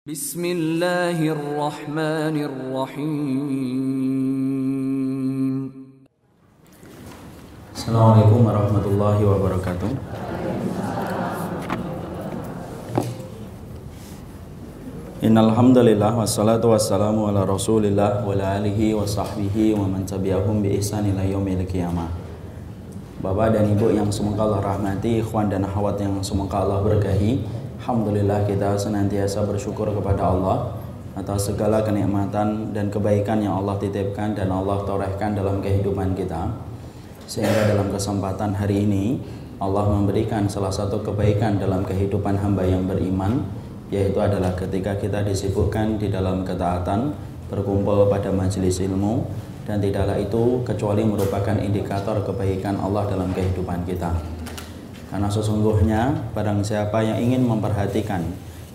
Bismillahirrahmanirrahim. Assalamualaikum warahmatullahi wabarakatuh. Innalhamdulillah wassalatu wassalamu ala Rasulillah wa ala alihi wa sahbihi wa man tabi'ahum bi ihsan ila yaumil qiyamah. Bapak dan Ibu yang semoga Allah rahmati, ikhwan dan akhwat yang semoga Allah berkahi. Alhamdulillah kita senantiasa bersyukur kepada Allah atas segala kenikmatan dan kebaikan yang Allah titipkan dan Allah torehkan dalam kehidupan kita. Sehingga dalam kesempatan hari ini Allah memberikan salah satu kebaikan dalam kehidupan hamba yang beriman yaitu adalah ketika kita disibukkan di dalam ketaatan, berkumpul pada majelis ilmu dan tidaklah itu kecuali merupakan indikator kebaikan Allah dalam kehidupan kita. Karena sesungguhnya barang siapa yang ingin memperhatikan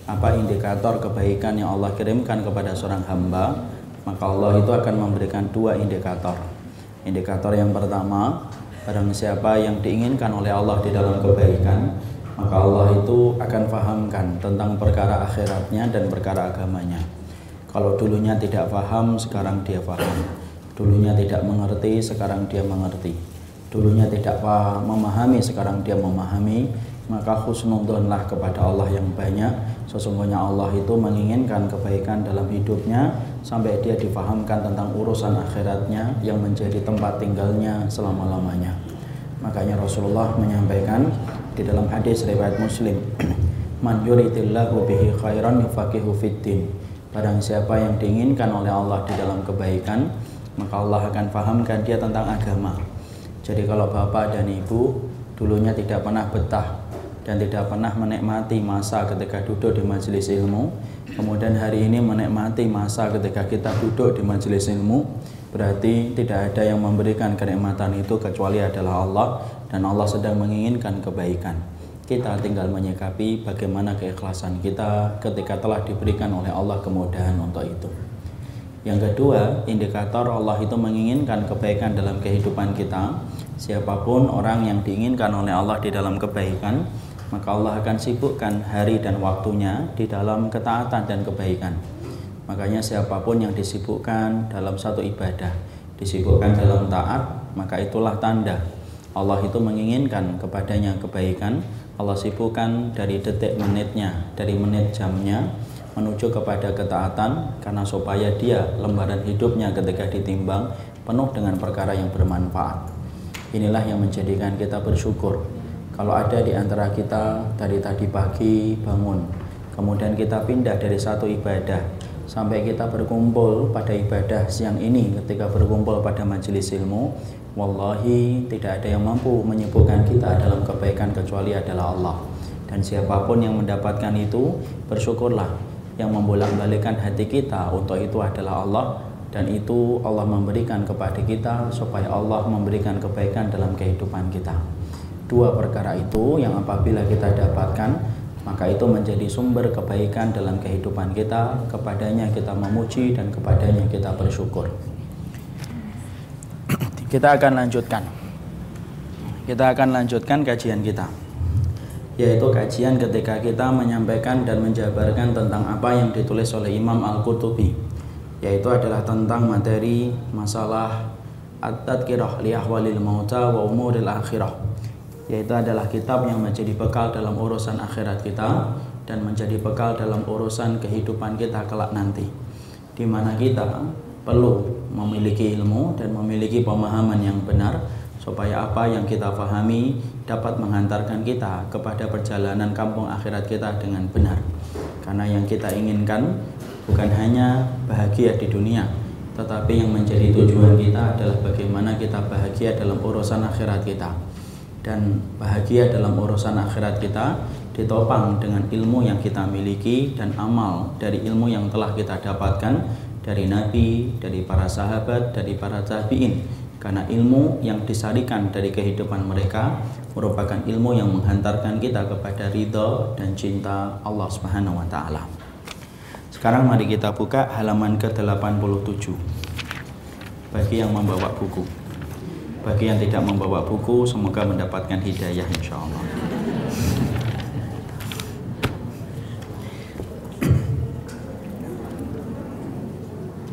apa indikator kebaikan yang Allah kirimkan kepada seorang hamba, maka Allah itu akan memberikan dua indikator. Indikator yang pertama, barang siapa yang diinginkan oleh Allah di dalam kebaikan, maka Allah itu akan fahamkan tentang perkara akhiratnya dan perkara agamanya. Kalau dulunya tidak faham, sekarang dia faham. Dulunya tidak mengerti, sekarang dia mengerti. Dulunya tidak memahami, sekarang dia memahami. Maka husnudonlah kepada Allah yang banyak. Sesungguhnya Allah itu menginginkan kebaikan dalam hidupnya sampai dia difahamkan tentang urusan akhiratnya yang menjadi tempat tinggalnya selama-lamanya. Makanya Rasulullah menyampaikan di dalam hadis riwayat Muslim, "Man yuridillahu bihi khairan yufaqihu fiddin." Barang siapa yang diinginkan oleh Allah di dalam kebaikan, maka Allah akan fahamkan dia tentang agama. Jadi kalau Bapak dan Ibu dulunya tidak pernah betah dan tidak pernah menikmati masa ketika duduk di majelis ilmu, kemudian hari ini menikmati masa ketika kita duduk di majelis ilmu, berarti tidak ada yang memberikan kenikmatan itu kecuali adalah Allah dan Allah sedang menginginkan kebaikan. Kita tinggal menyikapi bagaimana keikhlasan kita ketika telah diberikan oleh Allah kemudahan untuk itu. Yang kedua, indikator Allah itu menginginkan kebaikan dalam kehidupan kita. Siapa pun orang yang diinginkan oleh Allah di dalam kebaikan, maka Allah akan sibukkan hari dan waktunya di dalam ketaatan dan kebaikan. Makanya siapa pun yang disibukkan dalam satu ibadah, disibukkan dalam taat, maka itulah tanda Allah itu menginginkan kepadanya kebaikan. Allah sibukkan dari detik menitnya, dari menit jamnya menuju kepada ketaatan karena supaya dia lembaran hidupnya ketika ditimbang penuh dengan perkara yang bermanfaat. Inilah yang menjadikan kita bersyukur. Kalau ada di antara kita dari tadi pagi bangun, kemudian kita pindah dari satu ibadah sampai kita berkumpul pada ibadah siang ini ketika berkumpul pada majelis ilmu, wallahi tidak ada yang mampu menyebutkan kita dalam kebaikan kecuali adalah Allah. Dan siapa pun yang mendapatkan itu, bersyukurlah yang membolak-balikan hati kita untuk itu adalah Allah dan itu Allah memberikan kepada kita supaya Allah memberikan kebaikan dalam kehidupan kita. Dua perkara itu yang apabila kita dapatkan maka itu menjadi sumber kebaikan dalam kehidupan kita, kepadanya kita memuji dan kepadanya kita bersyukur. Kita akan lanjutkan. Kita akan lanjutkan kajian kita yaitu kajian ketika kita menyampaikan dan menjabarkan tentang apa yang ditulis oleh Imam Al-Qurtubi yaitu adalah tentang materi masalah At-Tadkirah li ahwalil mauta wa umuril akhirah yaitu adalah kitab yang menjadi bekal dalam urusan akhirat kita dan menjadi bekal dalam urusan kehidupan kita kelak nanti di mana kita perlu memiliki ilmu dan memiliki pemahaman yang benar supaya apa yang kita fahami dapat menghantarkan kita kepada perjalanan kampung akhirat kita dengan benar. Karena yang kita inginkan bukan hanya bahagia di dunia, tetapi yang menjadi tujuan kita adalah bagaimana kita bahagia dalam urusan akhirat kita. Dan bahagia dalam urusan akhirat kita ditopang dengan ilmu yang kita miliki dan amal dari ilmu yang telah kita dapatkan dari Nabi, dari para sahabat, dari para tabi'in karena ilmu yang disarikan dari kehidupan mereka merupakan ilmu yang menghantarkan kita kepada ridho dan cinta Allah Subhanahu wa taala. Sekarang mari kita buka halaman ke-87. Bagi yang membawa buku. Bagi yang tidak membawa buku, semoga mendapatkan hidayah insya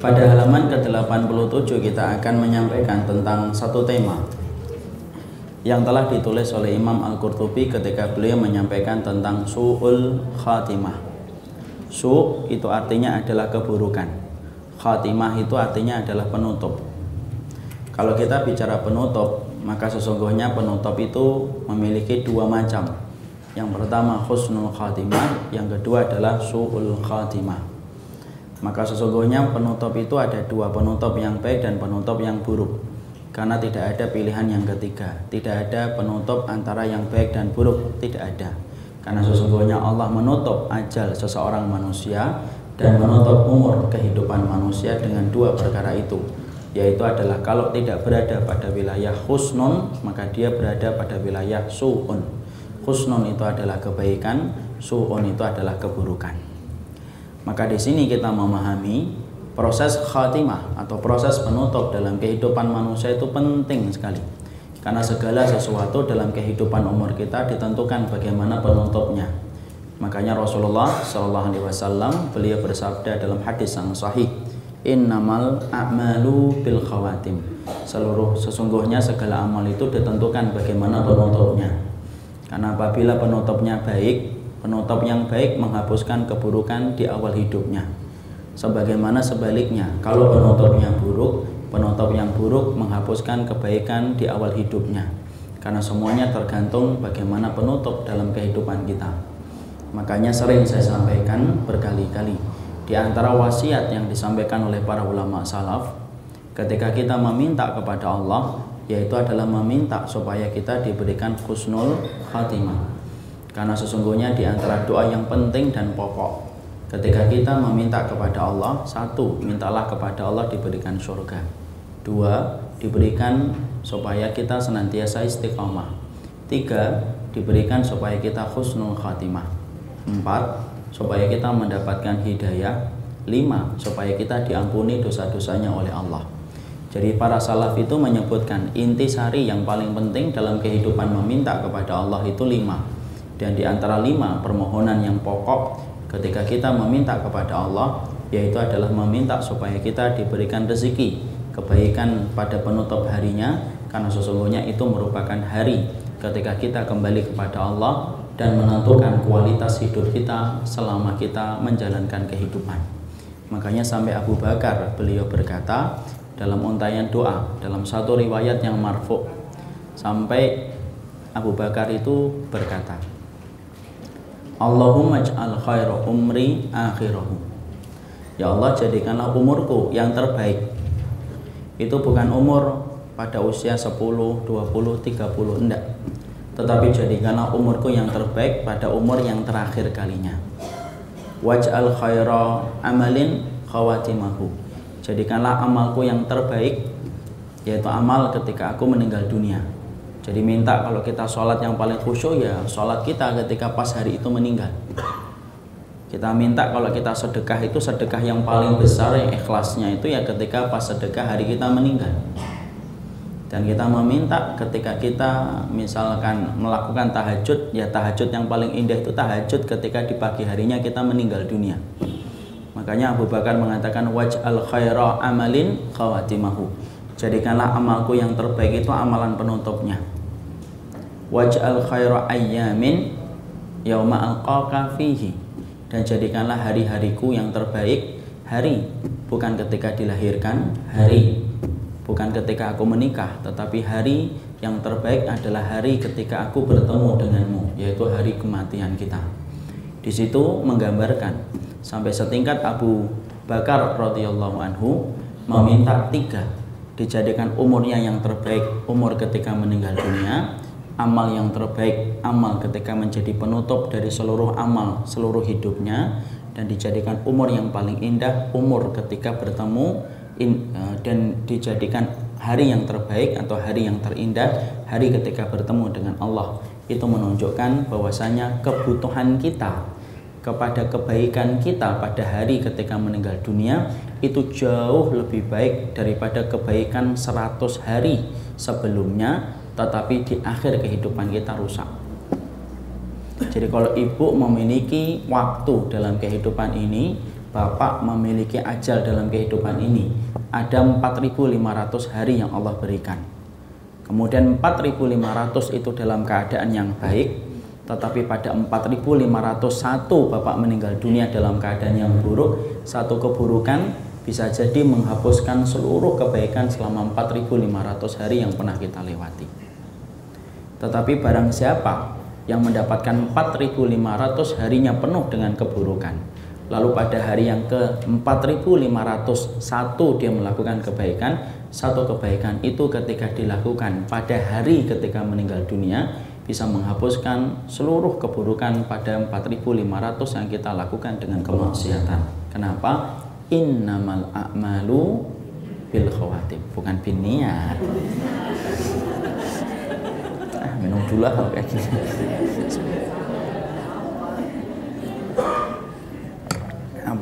Pada halaman ke-87 kita akan menyampaikan tentang satu tema yang telah ditulis oleh Imam Al-Qurtubi ketika beliau menyampaikan tentang su'ul khatimah. Su' itu artinya adalah keburukan. Khatimah itu artinya adalah penutup. Kalau kita bicara penutup, maka sesungguhnya penutup itu memiliki dua macam. Yang pertama husnul khatimah, yang kedua adalah su'ul khatimah. Maka sesungguhnya penutup itu ada dua penutup yang baik dan penutup yang buruk. Karena tidak ada pilihan yang ketiga. Tidak ada penutup antara yang baik dan buruk, tidak ada. Karena sesungguhnya Allah menutup ajal seseorang manusia dan menutup umur kehidupan manusia dengan dua perkara itu yaitu adalah kalau tidak berada pada wilayah husnun maka dia berada pada wilayah su'un husnun itu adalah kebaikan su'un itu adalah keburukan maka di sini kita memahami proses khatimah atau proses penutup dalam kehidupan manusia itu penting sekali. Karena segala sesuatu dalam kehidupan umur kita ditentukan bagaimana penutupnya. Makanya Rasulullah Shallallahu Alaihi Wasallam beliau bersabda dalam hadis yang sahih, Innamal a'malu bil khawatim. Seluruh sesungguhnya segala amal itu ditentukan bagaimana penutupnya. Karena apabila penutupnya baik, Penutup yang baik menghapuskan keburukan di awal hidupnya. Sebagaimana sebaliknya, kalau penutupnya buruk, penutup yang buruk menghapuskan kebaikan di awal hidupnya. Karena semuanya tergantung bagaimana penutup dalam kehidupan kita. Makanya sering saya sampaikan berkali-kali di antara wasiat yang disampaikan oleh para ulama salaf ketika kita meminta kepada Allah yaitu adalah meminta supaya kita diberikan husnul khatimah karena sesungguhnya di antara doa yang penting dan pokok ketika kita meminta kepada Allah, satu, mintalah kepada Allah diberikan surga. Dua, diberikan supaya kita senantiasa istiqomah. Tiga, diberikan supaya kita husnul khatimah. Empat, supaya kita mendapatkan hidayah. Lima, supaya kita diampuni dosa-dosanya oleh Allah. Jadi para salaf itu menyebutkan inti sari yang paling penting dalam kehidupan meminta kepada Allah itu lima dan di antara lima permohonan yang pokok ketika kita meminta kepada Allah yaitu adalah meminta supaya kita diberikan rezeki kebaikan pada penutup harinya karena sesungguhnya itu merupakan hari ketika kita kembali kepada Allah dan menentukan kualitas hidup kita selama kita menjalankan kehidupan. Makanya sampai Abu Bakar beliau berkata dalam untayan doa dalam satu riwayat yang marfu sampai Abu Bakar itu berkata Allahumma ja'al khaira umri akhirahu. Ya Allah jadikanlah umurku yang terbaik. Itu bukan umur pada usia 10, 20, 30 enggak. Tetapi jadikanlah umurku yang terbaik pada umur yang terakhir kalinya. Waj'al khaira amalin khawatimahu. Jadikanlah amalku yang terbaik Yaitu amal ketika aku meninggal dunia jadi minta kalau kita sholat yang paling khusyuk ya sholat kita ketika pas hari itu meninggal. Kita minta kalau kita sedekah itu sedekah yang paling besar yang ikhlasnya itu ya ketika pas sedekah hari kita meninggal. Dan kita meminta ketika kita misalkan melakukan tahajud ya tahajud yang paling indah itu tahajud ketika di pagi harinya kita meninggal dunia. Makanya Abu Bakar mengatakan waj'al khaira amalin khawatimahu. Jadikanlah amalku yang terbaik itu amalan penutupnya. Waj'al khaira ayyamin yauma alqaka fihi. Dan jadikanlah hari-hariku yang terbaik hari bukan ketika dilahirkan hari bukan ketika aku menikah tetapi hari yang terbaik adalah hari ketika aku bertemu denganmu yaitu hari kematian kita. Di situ menggambarkan sampai setingkat Abu Bakar radhiyallahu anhu meminta tiga dijadikan umurnya yang terbaik umur ketika meninggal dunia amal yang terbaik, amal ketika menjadi penutup dari seluruh amal seluruh hidupnya dan dijadikan umur yang paling indah, umur ketika bertemu in, uh, dan dijadikan hari yang terbaik atau hari yang terindah, hari ketika bertemu dengan Allah. Itu menunjukkan bahwasanya kebutuhan kita kepada kebaikan kita pada hari ketika meninggal dunia itu jauh lebih baik daripada kebaikan 100 hari sebelumnya tetapi di akhir kehidupan kita rusak. Jadi kalau ibu memiliki waktu dalam kehidupan ini Bapak memiliki ajal dalam kehidupan ini ada 4500 hari yang Allah berikan. Kemudian 4500 itu dalam keadaan yang baik, tetapi pada 4501 Bapak meninggal dunia dalam keadaan yang buruk, satu keburukan bisa jadi menghapuskan seluruh kebaikan selama 4500 hari yang pernah kita lewati. Tetapi barang siapa yang mendapatkan 4500 harinya penuh dengan keburukan, Lalu pada hari yang ke 4501 dia melakukan kebaikan. Satu kebaikan itu ketika dilakukan pada hari ketika meninggal dunia bisa menghapuskan seluruh keburukan pada 4500 yang kita lakukan dengan kemaksiatan. Kenapa? Innamal a'malu bil khawatim, bukan bin niat. Ah, minum dulu lah kayak gini.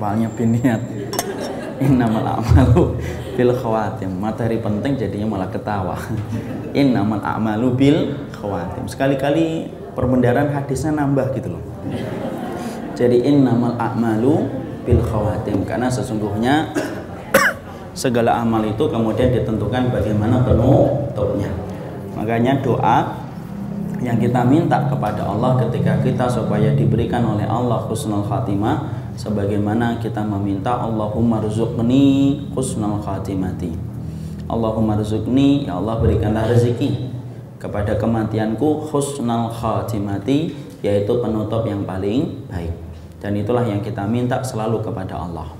apalnya biniat innamal a'malu bil khawatim materi penting jadinya malah ketawa innamal a'malu bil khawatim sekali-kali perbendaran hadisnya nambah gitu loh. Jadi innamal a'malu bil khawatim. Karena sesungguhnya segala amal itu kemudian ditentukan bagaimana penutupnya makanya doa yang kita minta kepada Allah ketika kita supaya diberikan oleh Allah husnul khatimah sebagaimana kita meminta Allahumma rizukni husnul khatimati. Allahumma rizukni ya Allah berikanlah rezeki kepada kematianku husnul khatimati yaitu penutup yang paling baik. Dan itulah yang kita minta selalu kepada Allah.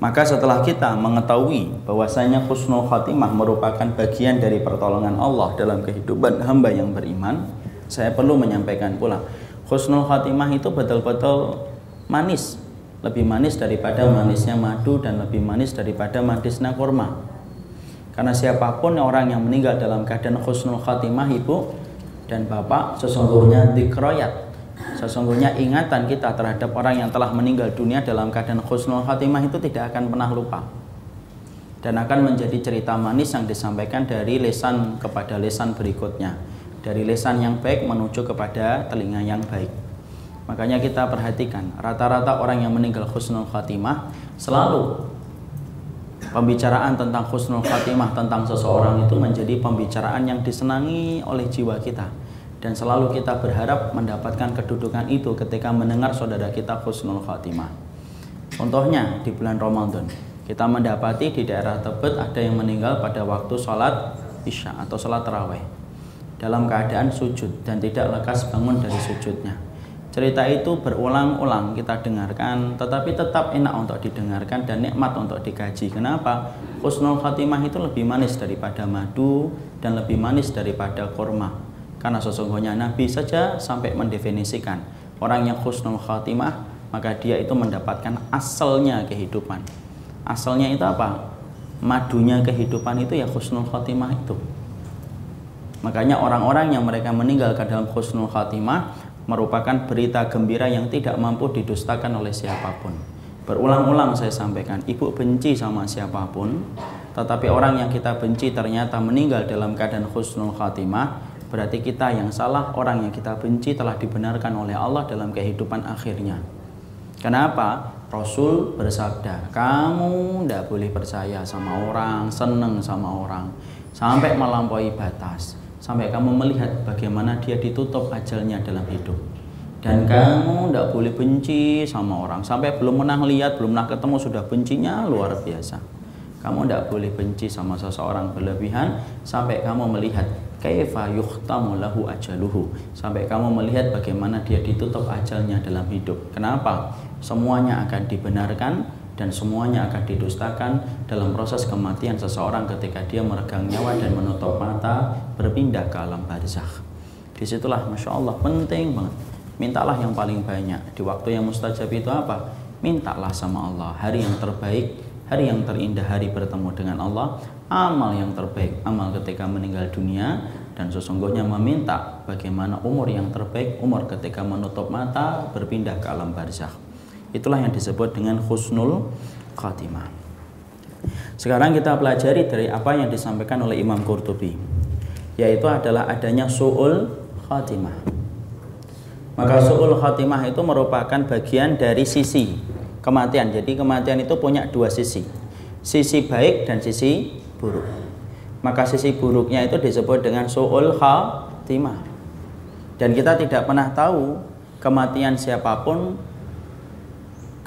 Maka setelah kita mengetahui bahwasanya husnul khatimah merupakan bagian dari pertolongan Allah dalam kehidupan hamba yang beriman saya perlu menyampaikan pula husnul khatimah itu betul-betul manis. Lebih manis daripada manisnya madu dan lebih manis daripada manisnya kurma karena siapa pun orang yang meninggal dalam keadaan khusnul khatimah ibu dan bapak sesungguhnya dikroyat sesungguhnya ingatan kita terhadap orang yang telah meninggal dunia dalam keadaan khusnul khatimah itu tidak akan pernah lupa. Dan akan menjadi cerita manis yang disampaikan dari lesan kepada lesan berikutnya. Dari lesan yang baik menuju kepada telinga yang baik. Makanya kita perhatikan, rata-rata orang yang meninggal khusnul khatimah selalu pembicaraan tentang khusnul khatimah tentang seseorang itu menjadi pembicaraan yang disenangi oleh jiwa kita. Dan selalu kita berharap mendapatkan kedudukan itu ketika mendengar saudara kita khusnul khatimah. Contohnya di bulan Ramadan, kita mendapati di daerah Tebet ada yang meninggal pada waktu sholat isya atau sholat taraweh dalam keadaan sujud dan tidak lekas bangun dari sujudnya Cerita itu berulang-ulang kita dengarkan, tetapi tetap enak untuk didengarkan dan nikmat untuk dikaji. Kenapa? Husnul khatimah itu lebih manis daripada madu dan lebih manis daripada kurma. Karena sesungguhnya Nabi saja sampai mendefinisikan orang yang husnul khatimah, maka dia itu mendapatkan asalnya kehidupan. Asalnya itu apa? Madunya kehidupan itu ya husnul khatimah itu. Makanya orang-orang yang mereka meninggal ke dalam husnul khatimah merupakan berita gembira yang tidak mampu didustakan oleh siapa pun. Berulang-ulang saya sampaikan, ibu benci sama siapa pun, tetapi orang yang kita benci ternyata meninggal dalam keadaan khusnul khatimah, berarti kita yang salah, orang yang kita benci telah dibenarkan oleh Allah dalam kehidupan akhirnya. Kenapa? Rasul bersabda, kamu tidak boleh percaya sama orang, seneng sama orang, sampai melampaui batas sampai kamu melihat bagaimana dia ditutup ajalnya dalam hidup. Dan kamu tidak boleh benci sama orang. Sampai belum pernah lihat belum pernah ketemu sudah bencinya luar biasa. Kamu tidak boleh benci sama seseorang berlebihan sampai kamu melihat kaifa yuhtamu lahu ajaluhu. Sampai kamu melihat bagaimana dia ditutup ajalnya dalam hidup. Kenapa? Semuanya akan dibenarkan dan semuanya akan didustakan dalam proses kematian seseorang ketika dia meregang nyawa dan menutup mata berpindah ke alam barzakh. Di situlah Masya Allah penting banget. Mintalah yang paling banyak. Di waktu yang mustajab itu apa? Mintalah sama Allah. Hari yang terbaik, hari yang terindah, hari bertemu dengan Allah. Amal yang terbaik, amal ketika meninggal dunia. Dan sesungguhnya meminta bagaimana umur yang terbaik, umur ketika menutup mata berpindah ke alam barzakh. Itulah yang disebut dengan husnul khatimah. Sekarang kita pelajari dari apa yang disampaikan oleh Imam Qurtubi yaitu adalah adanya su'ul khatimah. Maka su'ul khatimah itu merupakan bagian dari sisi kematian. Jadi kematian itu punya dua sisi. Sisi baik dan sisi buruk. Maka sisi buruknya itu disebut dengan su'ul khatimah. Dan kita tidak pernah tahu kematian siapa pun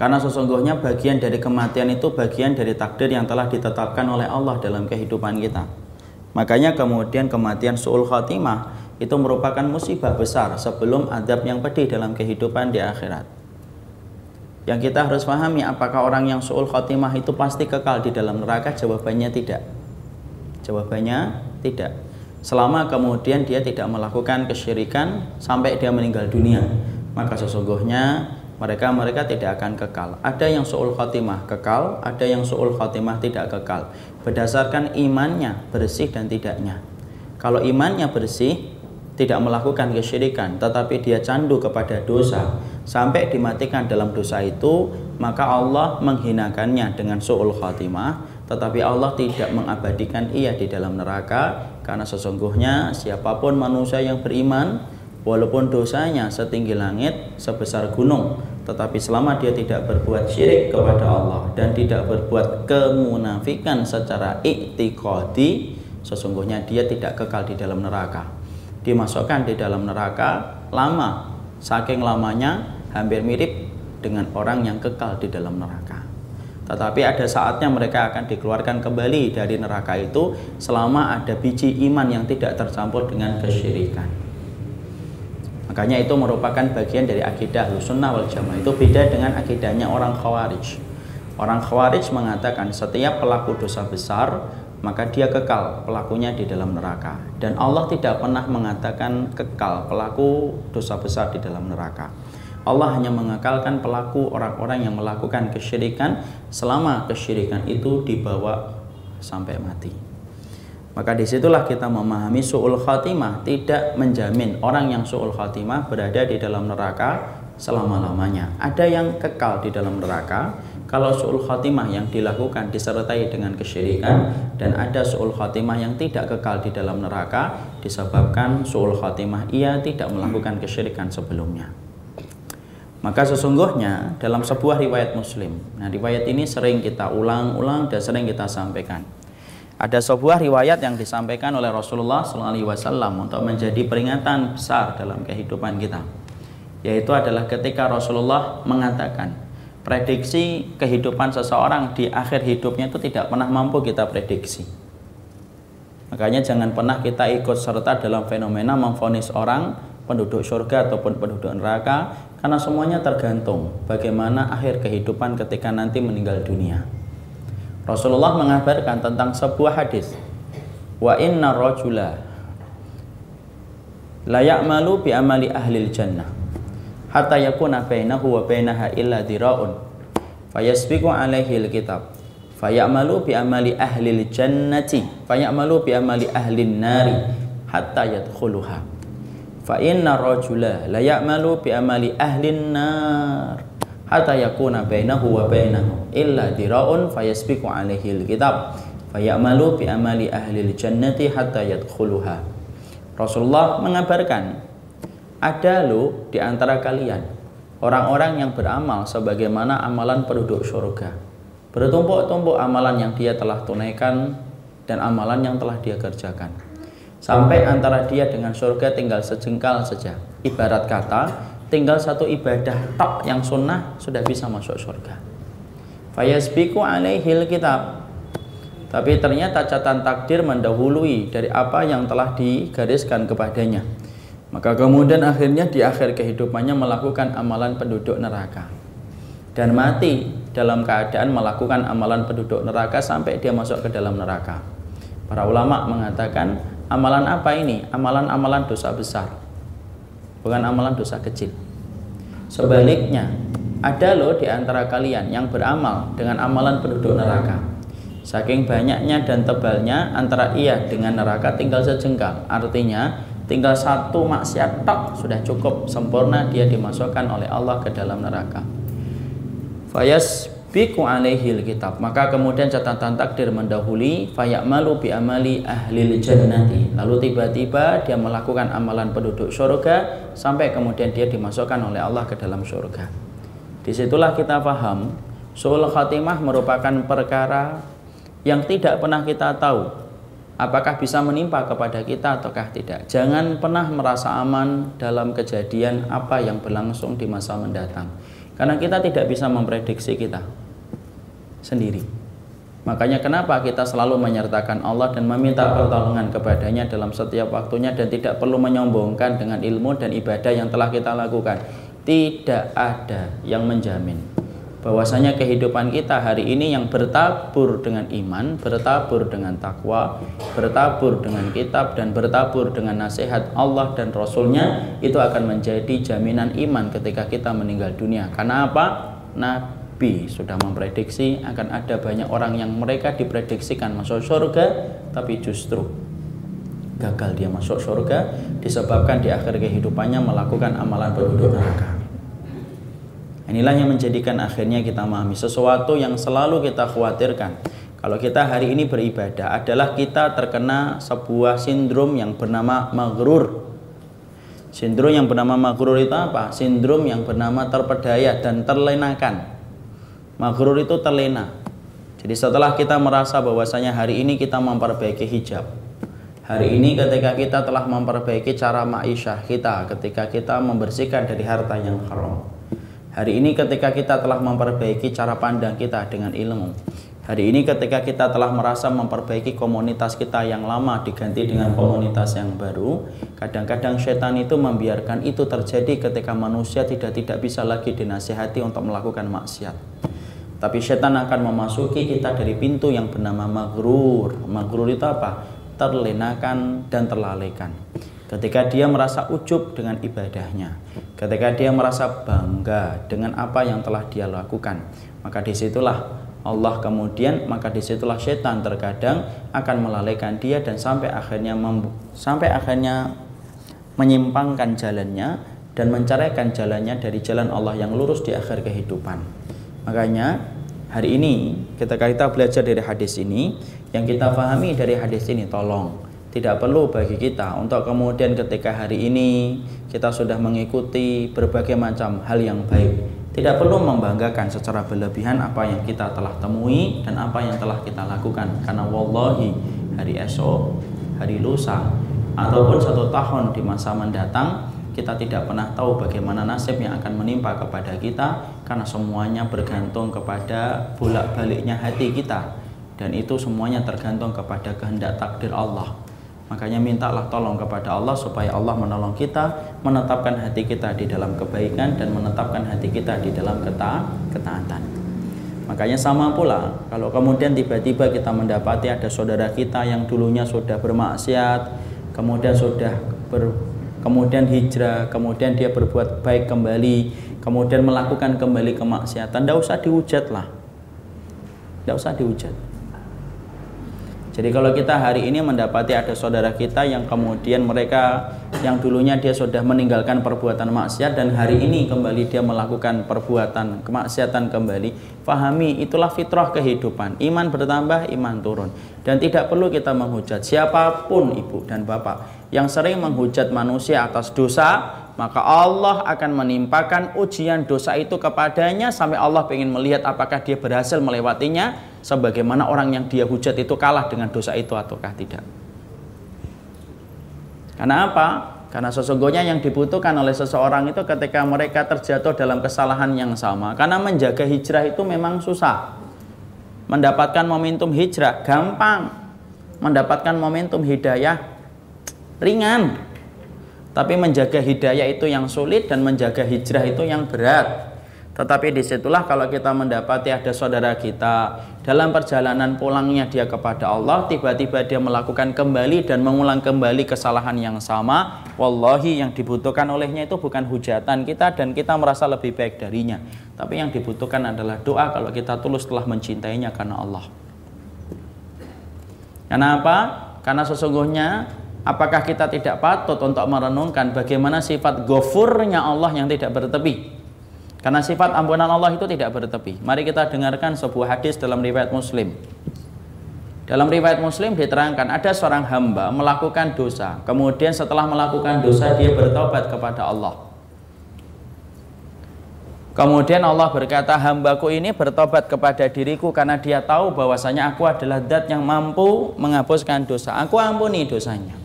karena sesungguhnya bagian dari kematian itu bagian dari takdir yang telah ditetapkan oleh Allah dalam kehidupan kita. Makanya kemudian kematian su'ul khatimah itu merupakan musibah besar sebelum adab yang pedih dalam kehidupan di akhirat. Yang kita harus pahami apakah orang yang su'ul khatimah itu pasti kekal di dalam neraka? Jawabannya tidak. Jawabannya tidak. Selama kemudian dia tidak melakukan kesyirikan sampai dia meninggal dunia, maka sesungguhnya mereka mereka tidak akan kekal. Ada yang su'ul khatimah kekal, ada yang su'ul khatimah tidak kekal. Berdasarkan imannya bersih dan tidaknya. Kalau imannya bersih, tidak melakukan kesyirikan tetapi dia candu kepada dosa sampai dimatikan dalam dosa itu maka Allah menghinakannya dengan su'ul khatimah tetapi Allah tidak mengabadikan ia di dalam neraka karena sesungguhnya siapa pun manusia yang beriman walaupun dosanya setinggi langit sebesar gunung tetapi selama dia tidak berbuat syirik kepada Allah dan tidak berbuat kemunafikan secara iktiqadi sesungguhnya dia tidak kekal di dalam neraka. Dimasukkan di dalam neraka lama saking lamanya hampir mirip dengan orang yang kekal di dalam neraka. Tetapi ada saatnya mereka akan dikeluarkan kembali dari neraka itu selama ada biji iman yang tidak tercampur dengan kesyirikan makanya itu merupakan bagian dari akidah sunnah wal jamaah. Itu beda dengan akidahnya orang khawarij. Orang khawarij mengatakan setiap pelaku dosa besar maka dia kekal pelakunya di dalam neraka. Dan Allah tidak pernah mengatakan kekal pelaku dosa besar di dalam neraka. Allah hanya mengekalkan pelaku orang-orang yang melakukan kesyirikan selama kesyirikan itu dibawa sampai mati maka di situlah kita memahami su'ul khatimah tidak menjamin orang yang su'ul khatimah berada di dalam neraka selama-lamanya ada yang kekal di dalam neraka kalau su'ul khatimah yang dilakukan disertai dengan kesyirikan dan ada su'ul khatimah yang tidak kekal di dalam neraka disebabkan su'ul khatimah ia tidak melakukan kesyirikan sebelumnya. Maka sesungguhnya dalam sebuah riwayat Muslim, nah riwayat ini sering kita ulang-ulang dan sering kita sampaikan. Ada sebuah riwayat yang disampaikan oleh Rasulullah SAW untuk menjadi peringatan besar dalam kehidupan kita, yaitu adalah ketika Rasulullah mengatakan, prediksi kehidupan seseorang di akhir hidupnya itu tidak pernah mampu kita prediksi. Makanya jangan pernah kita ikut serta dalam fenomena memfonis orang penduduk surga ataupun penduduk neraka karena semuanya tergantung bagaimana akhir kehidupan ketika nanti meninggal dunia. Rasulullah mengabarkan tentang sebuah hadis. Wa inna rajula la ya'malu bi amali ahli jannah hatta yakuna bainahu wa bainaha illa dira'un fayasbiqu alaihi alkitab fayamalu bi amali ahli jannati fayamalu bi amali ahli nari hatta yadkhuluha fa inna rajula la ya'malu bi amali ahli nar hatta yakuna bainahu wa bainahu illa dira'un fayasbiqu alaihi alkitab fayamalu bi amali ahli jannati hatta yadkhuluha Rasulullah mengabarkan ada lo di antara kalian orang-orang yang beramal sebagaimana amalan penduduk surga. Bertumpuk-tumpuk amalan yang dia telah tunaikan dan amalan yang telah dia kerjakan. Sampai antara dia dengan surga tinggal sejengkal saja. Ibarat kata, tinggal satu ibadah tok yang sunnah sudah bisa masuk surga. Fayasbiku alaihil kitab. Tapi ternyata catatan takdir mendahului dari apa yang telah digariskan kepadanya. Maka kemudian akhirnya di akhir kehidupannya melakukan amalan penduduk neraka dan mati dalam keadaan melakukan amalan penduduk neraka sampai dia masuk ke dalam neraka. Para ulama mengatakan amalan apa ini? Amalan-amalan dosa besar. Bukan amalan dosa kecil. Sebaliknya, ada loh di antara kalian yang beramal dengan amalan penduduk neraka. Saking banyaknya dan tebalnya antara ia dengan neraka tinggal sejengkal. Artinya tinggal satu maksiat tok sudah cukup sempurna dia dimasukkan oleh Allah ke dalam neraka fayas biku alaihil kitab maka kemudian catatan takdir mendahului fayamalu bi amali ahli jannati lalu tiba-tiba dia melakukan amalan penduduk surga sampai kemudian dia dimasukkan oleh Allah ke dalam surga di situlah kita paham Suul khatimah merupakan perkara yang tidak pernah kita tahu apakah bisa menimpa kepada kita ataukah tidak. Jangan pernah merasa aman dalam kejadian apa yang berlangsung di masa mendatang. Karena kita tidak bisa memprediksi kita sendiri. Makanya kenapa kita selalu menyertakan Allah dan meminta pertolongan kepadanya dalam setiap waktunya dan tidak perlu menyombongkan dengan ilmu dan ibadah yang telah kita lakukan. Tidak ada yang menjamin bahwasanya kehidupan kita hari ini yang bertabur dengan iman, bertabur dengan takwa, bertabur dengan kitab dan bertabur dengan nasihat Allah dan Rasulnya itu akan menjadi jaminan iman ketika kita meninggal dunia. Karena apa? Nabi sudah memprediksi akan ada banyak orang yang mereka diprediksikan masuk surga tapi justru gagal dia masuk surga disebabkan di akhir kehidupannya melakukan amalan penduduk neraka. Inilah yang menjadikan akhirnya kita memahami sesuatu yang selalu kita khawatirkan. Kalau kita hari ini beribadah adalah kita terkena sebuah sindrom yang bernama maghrur. Sindrom yang bernama maghrur itu apa? Sindrom yang bernama terpedaya dan terlenakan. Maghrur itu terlena. Jadi setelah kita merasa bahwasanya hari ini kita memperbaiki hijab. Hari ini ketika kita telah memperbaiki cara ma'isyah kita ketika kita membersihkan dari harta yang haram. Hari ini ketika kita telah memperbaiki cara pandang kita dengan ilmu. Hari ini ketika kita telah merasa memperbaiki komunitas kita yang lama diganti dengan komunitas yang baru, kadang-kadang setan itu membiarkan itu terjadi ketika manusia tidak tidak bisa lagi dinasihati untuk melakukan maksiat. Tapi setan akan memasuki kita dari pintu yang bernama maghrur. Maghrur itu apa? Terlenakan dan terlalaikan. Ketika dia merasa ujub dengan ibadahnya, ketika dia merasa bangga dengan apa yang telah dia lakukan, maka di situlah Allah kemudian maka di situlah setan terkadang akan melalaikan dia dan sampai akhirnya sampai akhirnya menyimpangkan jalannya dan menceraikan jalannya dari jalan Allah yang lurus di akhir kehidupan. Makanya hari ini ketika kita belajar dari hadis ini, yang kita pahami dari hadis ini tolong tidak perlu bagi kita. Untuk kemudian ketika hari ini kita sudah mengikuti berbagai macam hal yang baik tidak perlu membanggakan secara berlebihan apa yang kita telah temui dan apa yang telah kita lakukan. Karena wallahi hari esok hari lusa ataupun satu tahun di masa mendatang kita tidak pernah tahu bagaimana nasib yang akan menimpa kepada kita karena semuanya bergantung kepada bolak-baliknya hati kita. Dan itu semuanya tergantung kepada kehendak takdir Allah. Makanya mintalah tolong kepada Allah supaya Allah menolong kita menetapkan hati kita di dalam kebaikan dan menetapkan hati kita di dalam keta ketaatan. Makanya sama pula kalau kemudian tiba-tiba kita mendapati ada saudara kita yang dulunya sudah bermaksiat, kemudian sudah ber, kemudian hijrah, kemudian dia berbuat baik kembali, kemudian melakukan kembali kemaksiatan, tidak usah dihujat lah. Tidak usah dihujat. Jadi kalau kita hari ini mendapati ada saudara kita yang kemudian mereka yang dulunya dia sudah meninggalkan perbuatan maksiat dan hari ini kembali dia melakukan perbuatan kemaksiatan kembali, fahami itulah fitrah kehidupan. Iman bertambah, iman turun. Dan tidak perlu kita menghujat siapa pun ibu dan bapak yang sering menghujat manusia atas dosa, maka Allah akan menimpakan ujian dosa itu kepadanya sampai Allah ingin melihat apakah dia berhasil melewatinya sebagaimana orang yang dia hujat itu kalah dengan dosa itu ataukah tidak. Karena apa? Karena sesungguhnya yang dibutuhkan oleh seseorang itu ketika mereka terjatuh dalam kesalahan yang sama. Karena menjaga hijrah itu memang susah. Mendapatkan momentum hijrah gampang. Mendapatkan momentum hidayah ringan. Tapi menjaga hidayah itu yang sulit dan menjaga hijrah itu yang berat. Tetapi di situlah kalau kita mendapati ada saudara kita dalam perjalanan pulangnya dia kepada Allah, tiba-tiba dia melakukan kembali dan mengulang kembali kesalahan yang sama. Wallahi yang dibutuhkan olehnya itu bukan hujatan kita dan kita merasa lebih baik darinya. Tapi yang dibutuhkan adalah doa kalau kita tulus telah mencintainya karena Allah. Kenapa? Karena sesungguhnya apakah kita tidak patut untuk merenungkan bagaimana sifat gofurnya Allah yang tidak bertepi karena sifat ampunan Allah itu tidak bertepi. Mari kita dengarkan sebuah hadis dalam riwayat Muslim. Dalam riwayat Muslim diterangkan ada seorang hamba melakukan dosa. Kemudian setelah melakukan dosa dia bertobat kepada Allah. Kemudian Allah berkata, hambaku ini bertobat kepada diriku karena dia tahu bahwasanya aku adalah zat yang mampu menghapuskan dosa. Aku ampuni dosanya.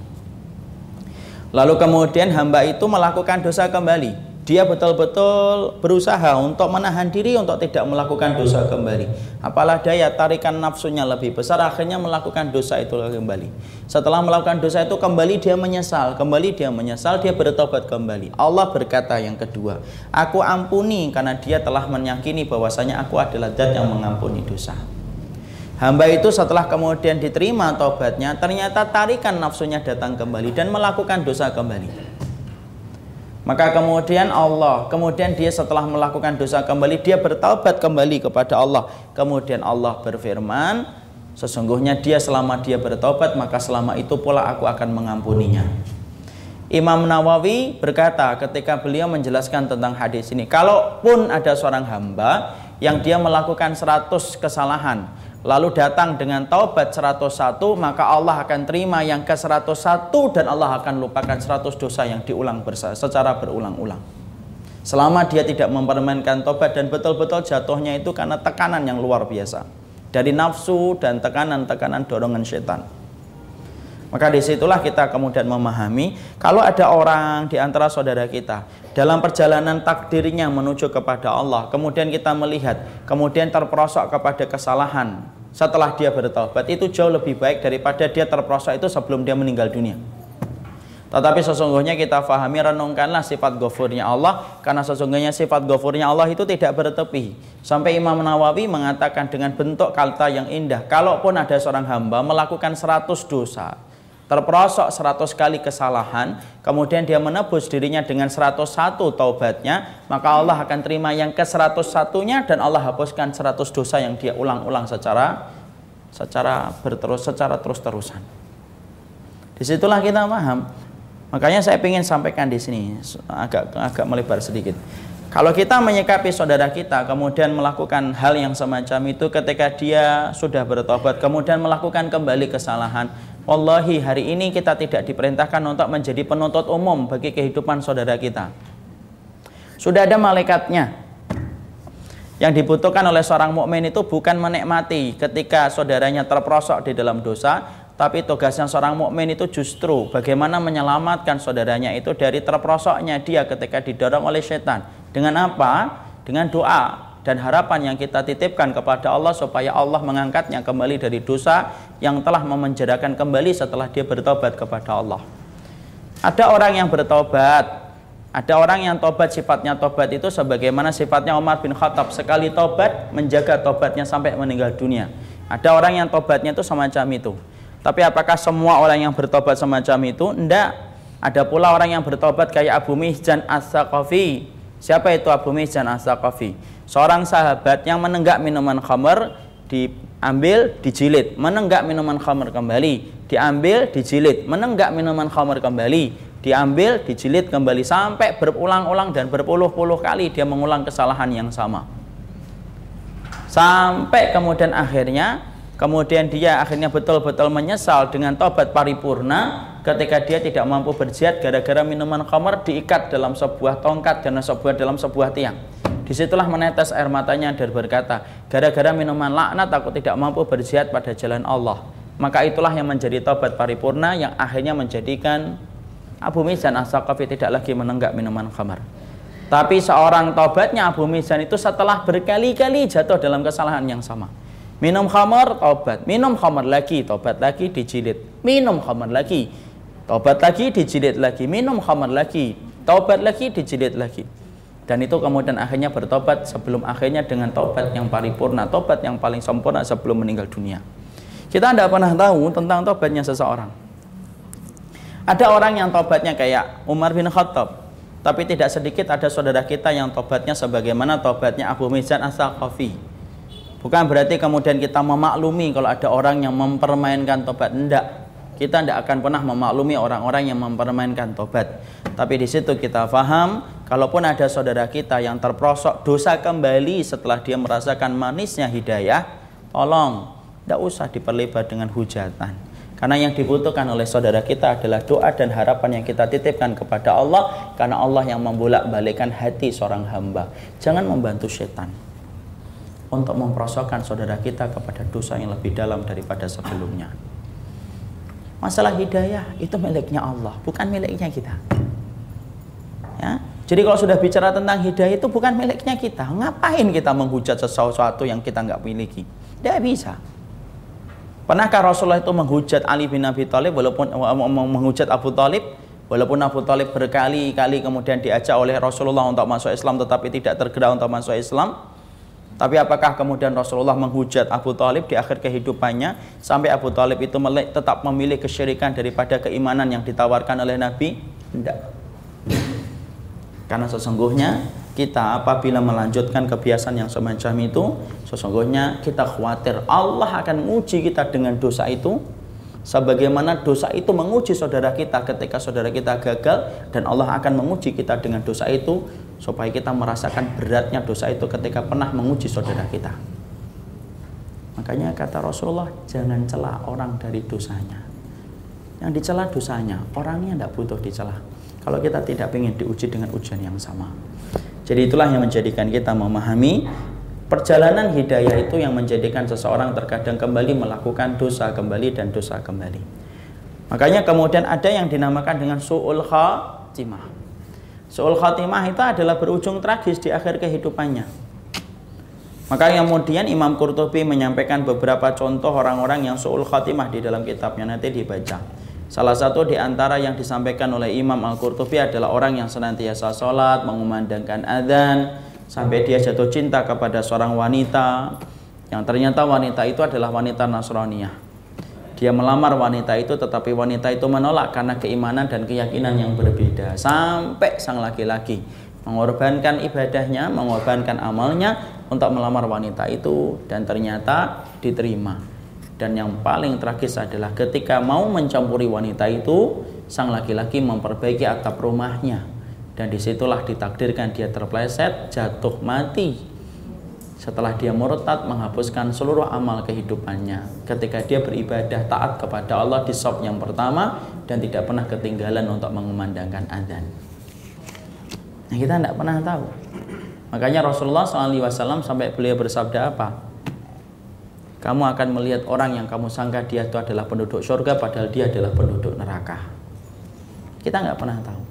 Lalu kemudian hamba itu melakukan dosa kembali dia betul-betul berusaha untuk menahan diri untuk tidak melakukan dosa kembali. Apalah daya tarikan nafsunya lebih besar akhirnya melakukan dosa itu kembali. Setelah melakukan dosa itu kembali dia menyesal, kembali dia menyesal, dia bertobat kembali. Allah berkata yang kedua, aku ampuni karena dia telah menyakini bahwasanya aku adalah zat yang mengampuni dosa. Hamba itu setelah kemudian diterima tobatnya, ternyata tarikan nafsunya datang kembali dan melakukan dosa kembali. Maka kemudian Allah, kemudian dia setelah melakukan dosa kembali, dia bertaubat kembali kepada Allah. Kemudian Allah berfirman, sesungguhnya dia selama dia bertobat, maka selama itu pula aku akan mengampuninya. Imam Nawawi berkata ketika beliau menjelaskan tentang hadis ini, kalaupun ada seorang hamba yang dia melakukan 100 kesalahan, lalu datang dengan taubat 101 maka Allah akan terima yang ke 101 dan Allah akan lupakan 100 dosa yang diulang secara berulang-ulang. Selama dia tidak mempermainkan taubat dan betul-betul jatuhnya itu karena tekanan yang luar biasa. Dari nafsu dan tekanan-tekanan dorongan setan. Maka di situlah kita kemudian memahami kalau ada orang di antara saudara kita dalam perjalanan takdirnya menuju kepada Allah, kemudian kita melihat, kemudian terperosok kepada kesalahan, setelah dia bertobat itu jauh lebih baik daripada dia terprosok itu sebelum dia meninggal dunia. Tetapi sesungguhnya kita fahami renungkanlah sifat gofurnya Allah karena sesungguhnya sifat gofurnya Allah itu tidak bertepi. Sampai Imam Nawawi mengatakan dengan bentuk kata yang indah, kalaupun ada seorang hamba melakukan 100 dosa, terperosok 100 kali kesalahan, kemudian dia menebus dirinya dengan 101 taubatnya, maka Allah akan terima yang ke 101-nya dan Allah hapuskan 100 dosa yang dia ulang-ulang secara secara berterus secara terus-terusan. Di situlah kita paham. Makanya saya ingin sampaikan di sini agak agak melebar sedikit. Kalau kita menyikapi saudara kita kemudian melakukan hal yang semacam itu ketika dia sudah bertobat kemudian melakukan kembali kesalahan Wallahi hari ini kita tidak diperintahkan untuk menjadi penuntut umum bagi kehidupan saudara kita. Sudah ada malaikatnya. Yang dibutuhkan oleh seorang mukmin itu bukan menikmati ketika saudaranya terperosok di dalam dosa, tapi tugasnya seorang mukmin itu justru bagaimana menyelamatkan saudaranya itu dari terperosoknya dia ketika didorong oleh setan. Dengan apa? Dengan doa dan harapan yang kita titipkan kepada Allah supaya Allah mengangkatnya kembali dari dosa yang telah memenjarakan kembali setelah dia bertobat kepada Allah. Ada orang yang bertobat, ada orang yang tobat sifatnya tobat itu sebagaimana sifatnya Umar bin Khattab sekali tobat menjaga tobatnya sampai meninggal dunia. Ada orang yang tobatnya itu semacam itu. Tapi apakah semua orang yang bertobat semacam itu? Tidak. Ada pula orang yang bertobat kayak Abu Mihjan As-Saqafi. Siapa itu Abu Mihjan As-Saqafi? Seorang sahabat yang menenggak minuman khamr diambil dijilid. Menenggak minuman khamr kembali diambil dijilid. Menenggak minuman khamr kembali diambil dijilid kembali. Sampai berulang-ulang dan berpuluh-puluh kali dia mengulang kesalahan yang sama. Sampai kemudian akhirnya kemudian dia akhirnya betul-betul menyesal dengan tobat paripurna ketika dia tidak mampu berjihad gara-gara minuman khamr diikat dalam sebuah tongkat dan sebuah dalam sebuah tiang Di situlah menetes air matanya dan berkata, gara-gara minuman laknat aku tidak mampu berjihad pada jalan Allah. Maka itulah yang menjadi tobat paripurna yang akhirnya menjadikan Abu Mizan As-Saqafi tidak lagi menenggak minuman khamar. Tapi seorang tobatnya Abu Mizan itu setelah berkali-kali jatuh dalam kesalahan yang sama. Minum khamar, tobat. Minum khamar lagi, tobat lagi, dijilid. Minum khamar lagi, tobat lagi, dijilid lagi. Minum khamar lagi, tobat lagi, dijilid lagi dan itu kemudian akhirnya bertobat sebelum akhirnya dengan tobat yang paripurna, tobat yang paling sempurna sebelum meninggal dunia. Kita tidak pernah tahu tentang tobatnya seseorang. Ada orang yang tobatnya kayak Umar bin Khattab, tapi tidak sedikit ada saudara kita yang tobatnya sebagaimana tobatnya Abu Mizan As-Saqafi. Bukan berarti kemudian kita memaklumi kalau ada orang yang mempermainkan tobat. Tidak. Kita tidak akan pernah memaklumi orang-orang yang mempermainkan tobat. Tapi di situ kita faham Kalaupun ada saudara kita yang terprosok dosa kembali setelah dia merasakan manisnya hidayah, tolong tidak usah diperlebar dengan hujatan. Karena yang dibutuhkan oleh saudara kita adalah doa dan harapan yang kita titipkan kepada Allah karena Allah yang membolak-balikkan hati seorang hamba. Jangan membantu setan untuk memperosokkan saudara kita kepada dosa yang lebih dalam daripada sebelumnya. Masalah hidayah itu miliknya Allah, bukan miliknya kita. Ya. Jadi kalau sudah bicara tentang hidayah itu bukan miliknya kita. Ngapain kita menghujat sesuatu yang kita nggak miliki? Tidak bisa. Pernahkah Rasulullah itu menghujat Ali bin Abi Thalib walaupun menghujat Abu Thalib walaupun Abu Thalib berkali-kali kemudian diajak oleh Rasulullah untuk masuk Islam tetapi tidak tergerak untuk masuk Islam? Tapi apakah kemudian Rasulullah menghujat Abu Talib di akhir kehidupannya sampai Abu Talib itu tetap memilih kesyirikan daripada keimanan yang ditawarkan oleh Nabi? Tidak. Karena sesungguhnya kita apabila melanjutkan kebiasaan yang semacam itu sesungguhnya kita khawatir Allah akan menguji kita dengan dosa itu sebagaimana dosa itu menguji saudara kita ketika saudara kita gagal dan Allah akan menguji kita dengan dosa itu supaya kita merasakan beratnya dosa itu ketika pernah menguji saudara kita. Makanya kata Rasulullah jangan celah orang dari dosanya. Yang dicela dosanya orangnya tidak butuh dicela. Kalau kita tidak ingin diuji dengan ujian yang sama. Jadi itulah yang menjadikan kita memahami perjalanan hidayah itu yang menjadikan seseorang terkadang kembali melakukan dosa kembali dan dosa kembali. Makanya kemudian ada yang dinamakan dengan su'ul khatimah. Su'ul khatimah itu adalah berujung tragis di akhir kehidupannya. Maka kemudian Imam Qurtubi menyampaikan beberapa contoh orang-orang yang su'ul khatimah di dalam kitabnya nanti dibaca. Salah satu di antara yang disampaikan oleh Imam Al-Qurtubi adalah orang yang senantiasa sholat, mengumandangkan adzan, sampai dia jatuh cinta kepada seorang wanita yang ternyata wanita itu adalah wanita Nasraniyah. Dia melamar wanita itu tetapi wanita itu menolak karena keimanan dan keyakinan yang berbeda. Sampai sang laki-laki mengorbankan ibadahnya, mengorbankan amalnya untuk melamar wanita itu dan ternyata diterima. Dan yang paling tragis adalah ketika mau mencampuri wanita itu, sang laki-laki memperbaiki atap rumahnya. Dan di situlah ditakdirkan dia terpleset, jatuh mati. Setelah dia murtad menghapuskan seluruh amal kehidupannya. Ketika dia beribadah taat kepada Allah di sop yang pertama dan tidak pernah ketinggalan untuk mengumandangkan adzan. Nah, kita tidak pernah tahu. Makanya Rasulullah SAW sampai beliau bersabda apa? kamu akan melihat orang yang kamu sangka dia itu adalah penduduk surga padahal dia adalah penduduk neraka. Kita nggak pernah tahu.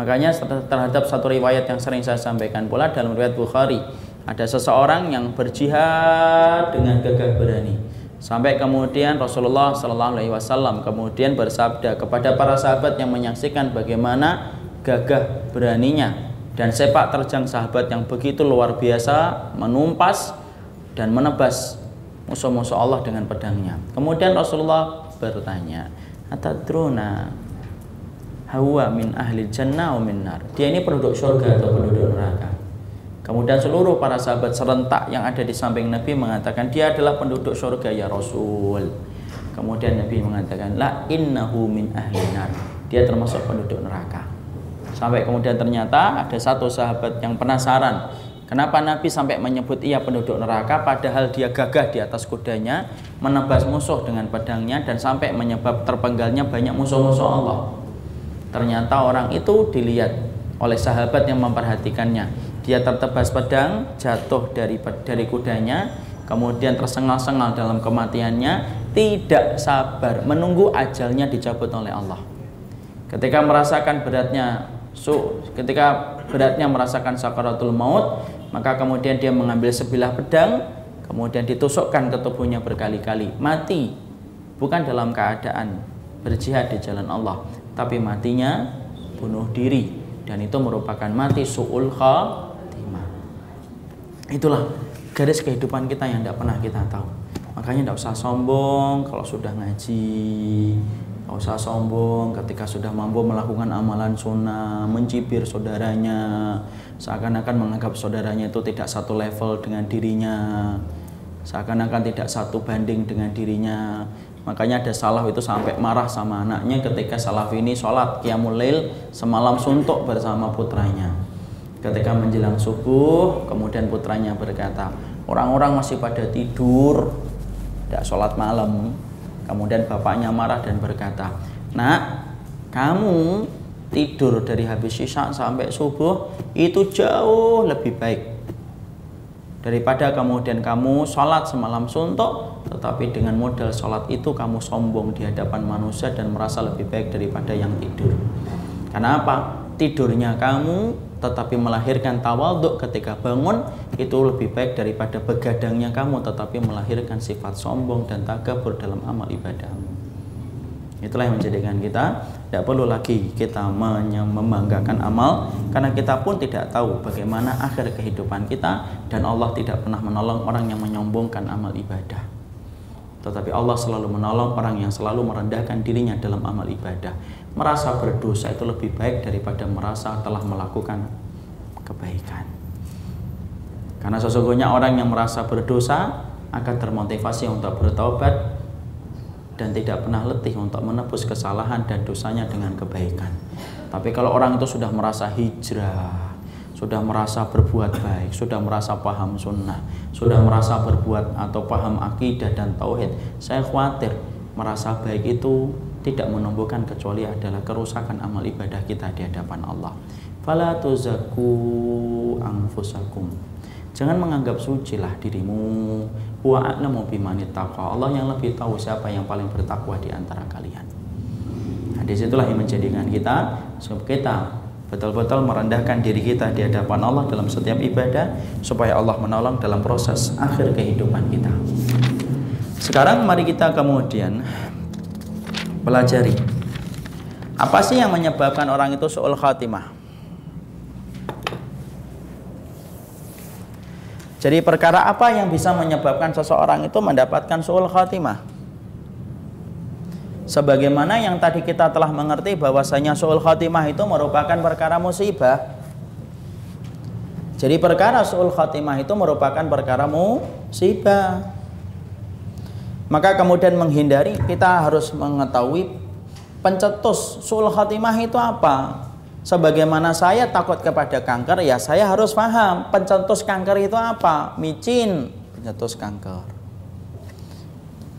Makanya terhadap satu riwayat yang sering saya sampaikan pula dalam riwayat Bukhari ada seseorang yang berjihad dengan gagah berani. Sampai kemudian Rasulullah Shallallahu Alaihi Wasallam kemudian bersabda kepada para sahabat yang menyaksikan bagaimana gagah beraninya. Dan sepak terjang sahabat yang begitu luar biasa menumpas dan menebas musuh-musuh Allah dengan pedangnya. Kemudian Rasulullah bertanya, "Atadruna hawa min ahli jannah min nar?" Dia ini penduduk surga atau penduduk neraka? Kemudian seluruh para sahabat serentak yang ada di samping Nabi mengatakan dia adalah penduduk surga ya Rasul. Kemudian Nabi mengatakan la innahu min ahli nar. Dia termasuk penduduk neraka. Sampai kemudian ternyata ada satu sahabat yang penasaran Kenapa Nabi sampai menyebut ia penduduk neraka padahal dia gagah di atas kudanya menebas musuh dengan pedangnya dan sampai menyebab terpenggalnya banyak musuh-musuh Allah. Ternyata orang itu dilihat oleh sahabat yang memperhatikannya. Dia tertebas pedang, jatuh dari dari kudanya, kemudian tersengal-sengal dalam kematiannya, tidak sabar menunggu ajalnya dicabut oleh Allah. Ketika merasakan beratnya su, ketika beratnya merasakan sakaratul maut, maka kemudian dia mengambil sebilah pedang, kemudian ditusukkan ke tubuhnya berkali-kali. Mati bukan dalam keadaan berjihad di jalan Allah, tapi matinya bunuh diri. Dan itu merupakan mati su'ul khatimah. Itulah garis kehidupan kita yang tidak pernah kita tahu. Makanya tidak usah sombong kalau sudah ngaji, tidak usah sombong ketika sudah mampu melakukan amalan sunnah, mencibir saudaranya, seakan-akan menganggap saudaranya itu tidak satu level dengan dirinya. Seakan-akan tidak satu banding dengan dirinya makanya ada salaf itu sampai marah sama anaknya ketika salaf ini sholat qiyamul lail semalam suntuk bersama putranya. Ketika menjelang subuh kemudian putranya berkata orang-orang masih pada tidur tidak sholat malam. Kemudian bapaknya marah dan berkata, "Nak, kamu tidur dari habis sisa sampai subuh itu jauh lebih baik daripada kemudian kamu sholat semalam suntuk tetapi dengan modal sholat itu kamu sombong di hadapan manusia dan merasa lebih baik daripada yang tidur karena apa? tidurnya kamu tetapi melahirkan tawaduk ketika bangun itu lebih baik daripada begadangnya kamu tetapi melahirkan sifat sombong dan takabur dalam amal ibadahmu itulah yang menjadikan kita tidak perlu lagi kita membanggakan amal karena kita pun tidak tahu bagaimana akhir kehidupan kita dan Allah tidak pernah menolong orang yang menyombongkan amal ibadah. Tetapi Allah selalu menolong orang yang selalu merendahkan dirinya dalam amal ibadah. Merasa berdosa itu lebih baik daripada merasa telah melakukan kebaikan. Karena sesungguhnya orang yang merasa berdosa akan termotivasi untuk bertobat dan tidak pernah letih untuk menebus kesalahan dan dosanya dengan kebaikan. Tapi kalau orang itu sudah merasa hijrah, sudah merasa berbuat baik, sudah merasa paham sunnah, sudah merasa berbuat atau paham akidah dan tauhid, saya khawatir merasa baik itu tidak menumbuhkan kecuali adalah kerusakan amal ibadah kita di hadapan Allah. Fala tuzaku anfusakum Jangan menganggap suci lah dirimu. Wa a'lamu bimanit Allah yang lebih tahu siapa yang paling bertakwa di antara kalian. Nah, di situlah yang menjadikan kita sebab kita betul-betul merendahkan diri kita di hadapan Allah dalam setiap ibadah supaya Allah menolong dalam proses akhir kehidupan kita. Sekarang mari kita kemudian pelajari apa sih yang menyebabkan orang itu su'ul khatimah? Jadi perkara apa yang bisa menyebabkan seseorang itu mendapatkan suul khatimah? Sebagaimana yang tadi kita telah mengerti bahwasanya suul khatimah itu merupakan perkara musibah. Jadi perkara suul khatimah itu merupakan perkara musibah. Maka kemudian menghindari kita harus mengetahui pencetus suul khatimah itu apa? Sebagaimana saya takut kepada kanker, ya saya harus paham pencetus kanker itu apa? Micin, pencetus kanker.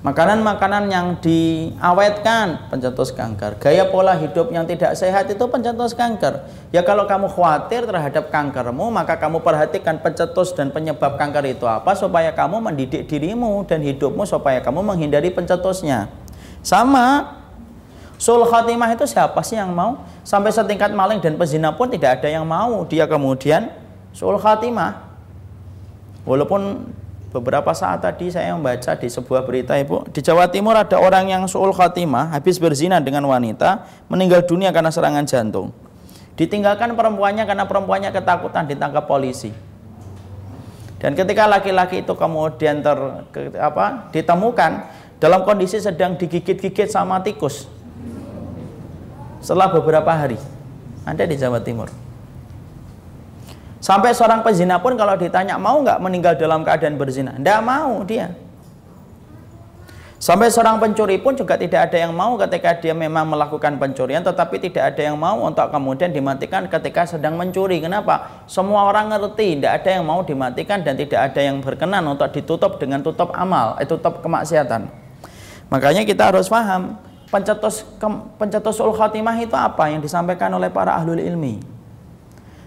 Makanan-makanan yang diawetkan, pencetus kanker. Gaya pola hidup yang tidak sehat itu pencetus kanker. Ya kalau kamu khawatir terhadap kankermu, maka kamu perhatikan pencetus dan penyebab kanker itu apa supaya kamu mendidik dirimu dan hidupmu supaya kamu menghindari pencetusnya. Sama Sul khatimah itu siapa sih yang mau? Sampai setingkat maling dan pezina pun tidak ada yang mau. Dia kemudian sul khatimah. Walaupun beberapa saat tadi saya membaca di sebuah berita Ibu, di Jawa Timur ada orang yang sul khatimah habis berzina dengan wanita, meninggal dunia karena serangan jantung. Ditinggalkan perempuannya karena perempuannya ketakutan ditangkap polisi. Dan ketika laki-laki itu kemudian ter, apa, ditemukan dalam kondisi sedang digigit-gigit sama tikus, setelah beberapa hari. Ada di Jawa Timur. Sampai seorang pezina pun kalau ditanya mau nggak meninggal dalam keadaan berzina, tidak mau dia. Sampai seorang pencuri pun juga tidak ada yang mau ketika dia memang melakukan pencurian, tetapi tidak ada yang mau untuk kemudian dimatikan ketika sedang mencuri. Kenapa? Semua orang ngerti, tidak ada yang mau dimatikan dan tidak ada yang berkenan untuk ditutup dengan tutup amal, eh, tutup kemaksiatan. Makanya kita harus paham, pencetus pencetusul khatimah itu apa yang disampaikan oleh para ahlul ilmi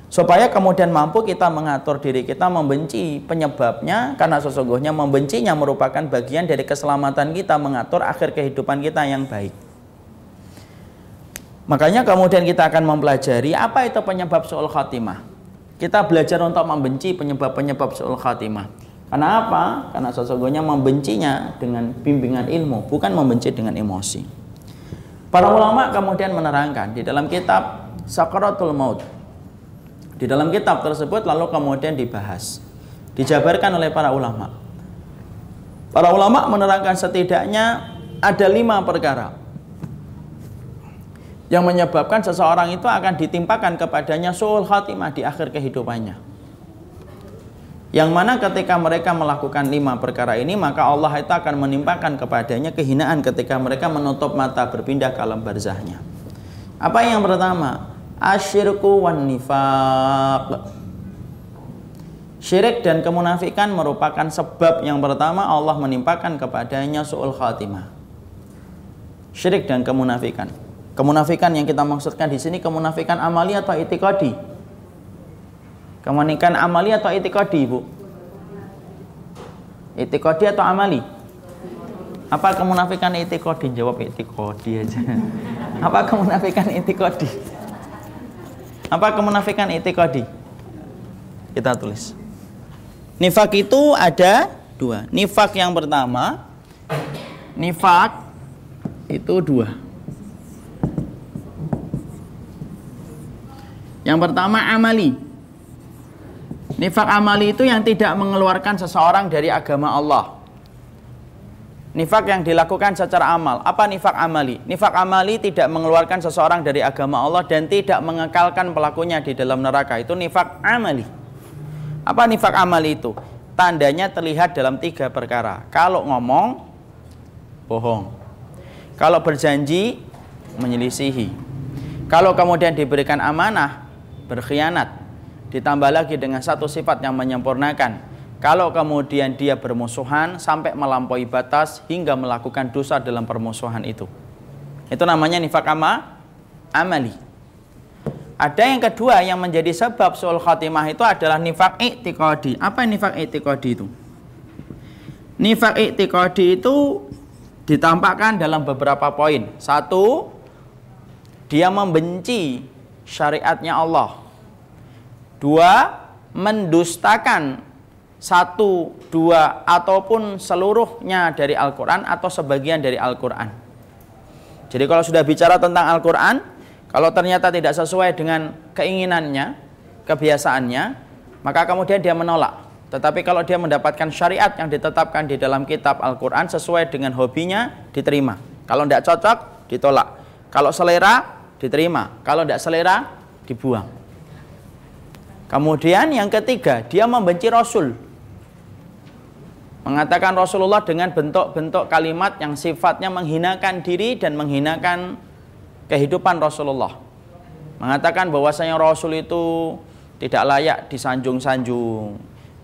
supaya kemudian mampu kita mengatur diri kita membenci penyebabnya karena sesungguhnya membencinya merupakan bagian dari keselamatan kita mengatur akhir kehidupan kita yang baik makanya kemudian kita akan mempelajari apa itu penyebab suul khatimah kita belajar untuk membenci penyebab-penyebab suul khatimah karena apa? Karena sesungguhnya membencinya dengan bimbingan ilmu, bukan membenci dengan emosi. Para ulama kemudian menerangkan di dalam kitab Sakaratul Maut. Di dalam kitab tersebut lalu kemudian dibahas, dijabarkan oleh para ulama. Para ulama menerangkan setidaknya ada lima perkara yang menyebabkan seseorang itu akan ditimpakan kepadanya suul khatimah di akhir kehidupannya. Yang mana ketika mereka melakukan lima perkara ini maka Allah itu akan menimpakan kepadanya kehinaan ketika mereka menutup mata berpindah ke alam barzahnya. Apa yang pertama? Asyirku wan nifaq. Syirik dan kemunafikan merupakan sebab yang pertama Allah menimpakan kepadanya su'ul khatimah. Syirik dan kemunafikan. Kemunafikan yang kita maksudkan di sini kemunafikan amali atau itikadi? Kemunafikan amali atau itikadi, Ibu? Itikadi atau amali? Apa kemunafikan itikadi? Jawab itikadi aja. Apa kemunafikan itikadi? Apa kemunafikan itikadi? Kita tulis. Nifak itu ada dua. Nifak yang pertama, nifak itu dua. Yang pertama amali. Nifak amali itu yang tidak mengeluarkan seseorang dari agama Allah. Nifak yang dilakukan secara amal. Apa nifak amali? Nifak amali tidak mengeluarkan seseorang dari agama Allah dan tidak mengekalkan pelakunya di dalam neraka. Itu nifak amali. Apa nifak amali itu? Tandanya terlihat dalam tiga perkara. Kalau ngomong, bohong. Kalau berjanji, menyelisihi. Kalau kemudian diberikan amanah, berkhianat. Ditambah lagi dengan satu sifat yang menyempurnakan. Kalau kemudian dia bermusuhan sampai melampaui batas hingga melakukan dosa dalam permusuhan itu. Itu namanya nifak ama, amali. Ada yang kedua yang menjadi sebab sul khatimah itu adalah nifak i'tiqadi. Apa nifak i'tiqadi itu? Nifak i'tiqadi itu ditampakkan dalam beberapa poin. Satu, dia membenci syariatnya Allah. Dua, mendustakan satu, dua, ataupun seluruhnya dari Al-Quran atau sebagian dari Al-Quran. Jadi kalau sudah bicara tentang Al-Quran, kalau ternyata tidak sesuai dengan keinginannya, kebiasaannya, maka kemudian dia menolak. Tetapi kalau dia mendapatkan syariat yang ditetapkan di dalam kitab Al-Quran sesuai dengan hobinya, diterima. Kalau tidak cocok, ditolak. Kalau selera, diterima. Kalau tidak selera, dibuang. Kemudian yang ketiga, dia membenci Rasul. Mengatakan Rasulullah dengan bentuk-bentuk kalimat yang sifatnya menghinakan diri dan menghinakan kehidupan Rasulullah. Mengatakan bahwasanya Rasul itu tidak layak disanjung-sanjung.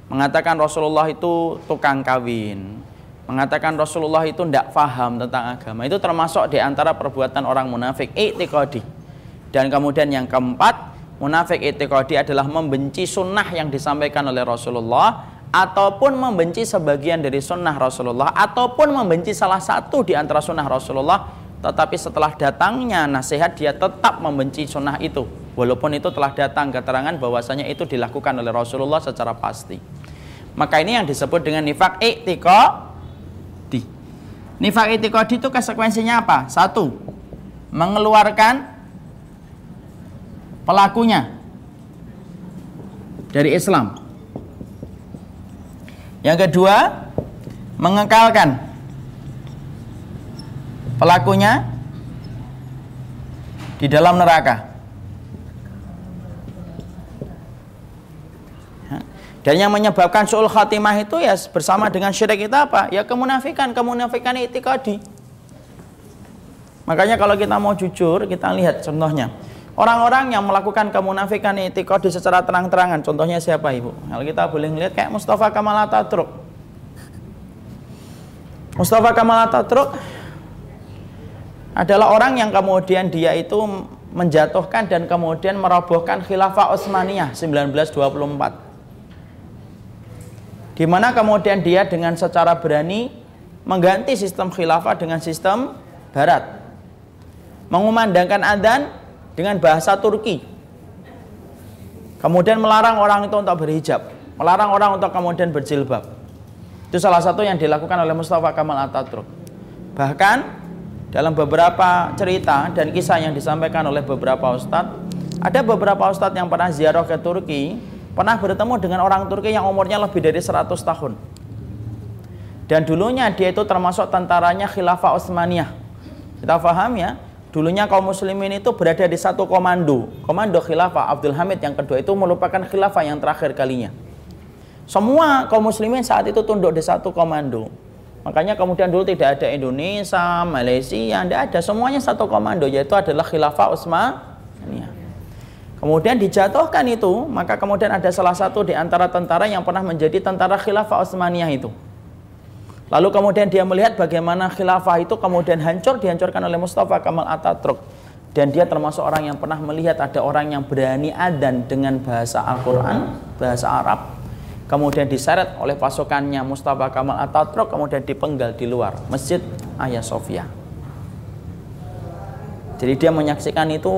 Mengatakan Rasulullah itu tukang kawin. Mengatakan Rasulullah itu tidak faham tentang agama. Itu termasuk di antara perbuatan orang munafik. Dan kemudian yang keempat, munafik i'tiqadi adalah membenci sunnah yang disampaikan oleh Rasulullah ataupun membenci sebagian dari sunnah Rasulullah ataupun membenci salah satu di antara sunnah Rasulullah. Tetapi setelah datangnya nasihat dia tetap membenci sunnah itu. Walaupun itu telah datang keterangan bahwasanya itu dilakukan oleh Rasulullah secara pasti. Maka ini yang disebut dengan nifak i'tiqadi nifak i'tiqadi itu konsekuensinya apa? satu mengeluarkan pelakunya dari Islam. Yang kedua, mengekalkan pelakunya di dalam neraka. Dan yang menyebabkan su'ul khatimah itu ya bersama dengan syirik kita apa? Ya kemunafikan, kemunafikan itikadi. Makanya kalau kita mau jujur, kita lihat contohnya. Orang-orang yang melakukan kemunafikan itikadi secara terang-terangan, contohnya siapa ibu? Kalau kita boleh melihat kayak Mustafa Kamal Ataturk. Mustafa Kamal Ataturk adalah orang yang kemudian dia itu menjatuhkan dan kemudian merobohkan khilafah Utsmaniyah 1924. Di mana kemudian dia dengan secara berani mengganti sistem khilafah dengan sistem barat. Mengumandangkan adzan dengan bahasa Turki. Kemudian melarang orang itu untuk berhijab, melarang orang untuk kemudian berjilbab. Itu salah satu yang dilakukan oleh Mustafa Kamal Ataturk. Bahkan dalam beberapa cerita dan kisah yang disampaikan oleh beberapa ustadz, ada beberapa ustadz yang pernah ziarah ke Turki, pernah bertemu dengan orang Turki yang umurnya lebih dari 100 tahun. Dan dulunya dia itu termasuk tentaranya Khilafah Utsmaniyah. Kita paham ya, Dulunya kaum muslimin itu berada di satu komando. Komando khilafah Abdul Hamid yang kedua itu merupakan khilafah yang terakhir kalinya. Semua kaum muslimin saat itu tunduk di satu komando. Makanya kemudian dulu tidak ada Indonesia, Malaysia, tidak ada. Semuanya satu komando yaitu adalah khilafah Utsmaniyah. Kemudian dijatuhkan itu, maka kemudian ada salah satu di antara tentara yang pernah menjadi tentara khilafah Utsmaniyah itu. Lalu kemudian dia melihat bagaimana khilafah itu kemudian hancur dihancurkan oleh Mustafa Kamal Ataturk dan dia termasuk orang yang pernah melihat ada orang yang berani adan dengan bahasa Al-Qur'an, bahasa Arab. Kemudian diseret oleh pasukannya Mustafa Kamal Ataturk kemudian dipenggal di luar Masjid Ayah Sofia. Jadi dia menyaksikan itu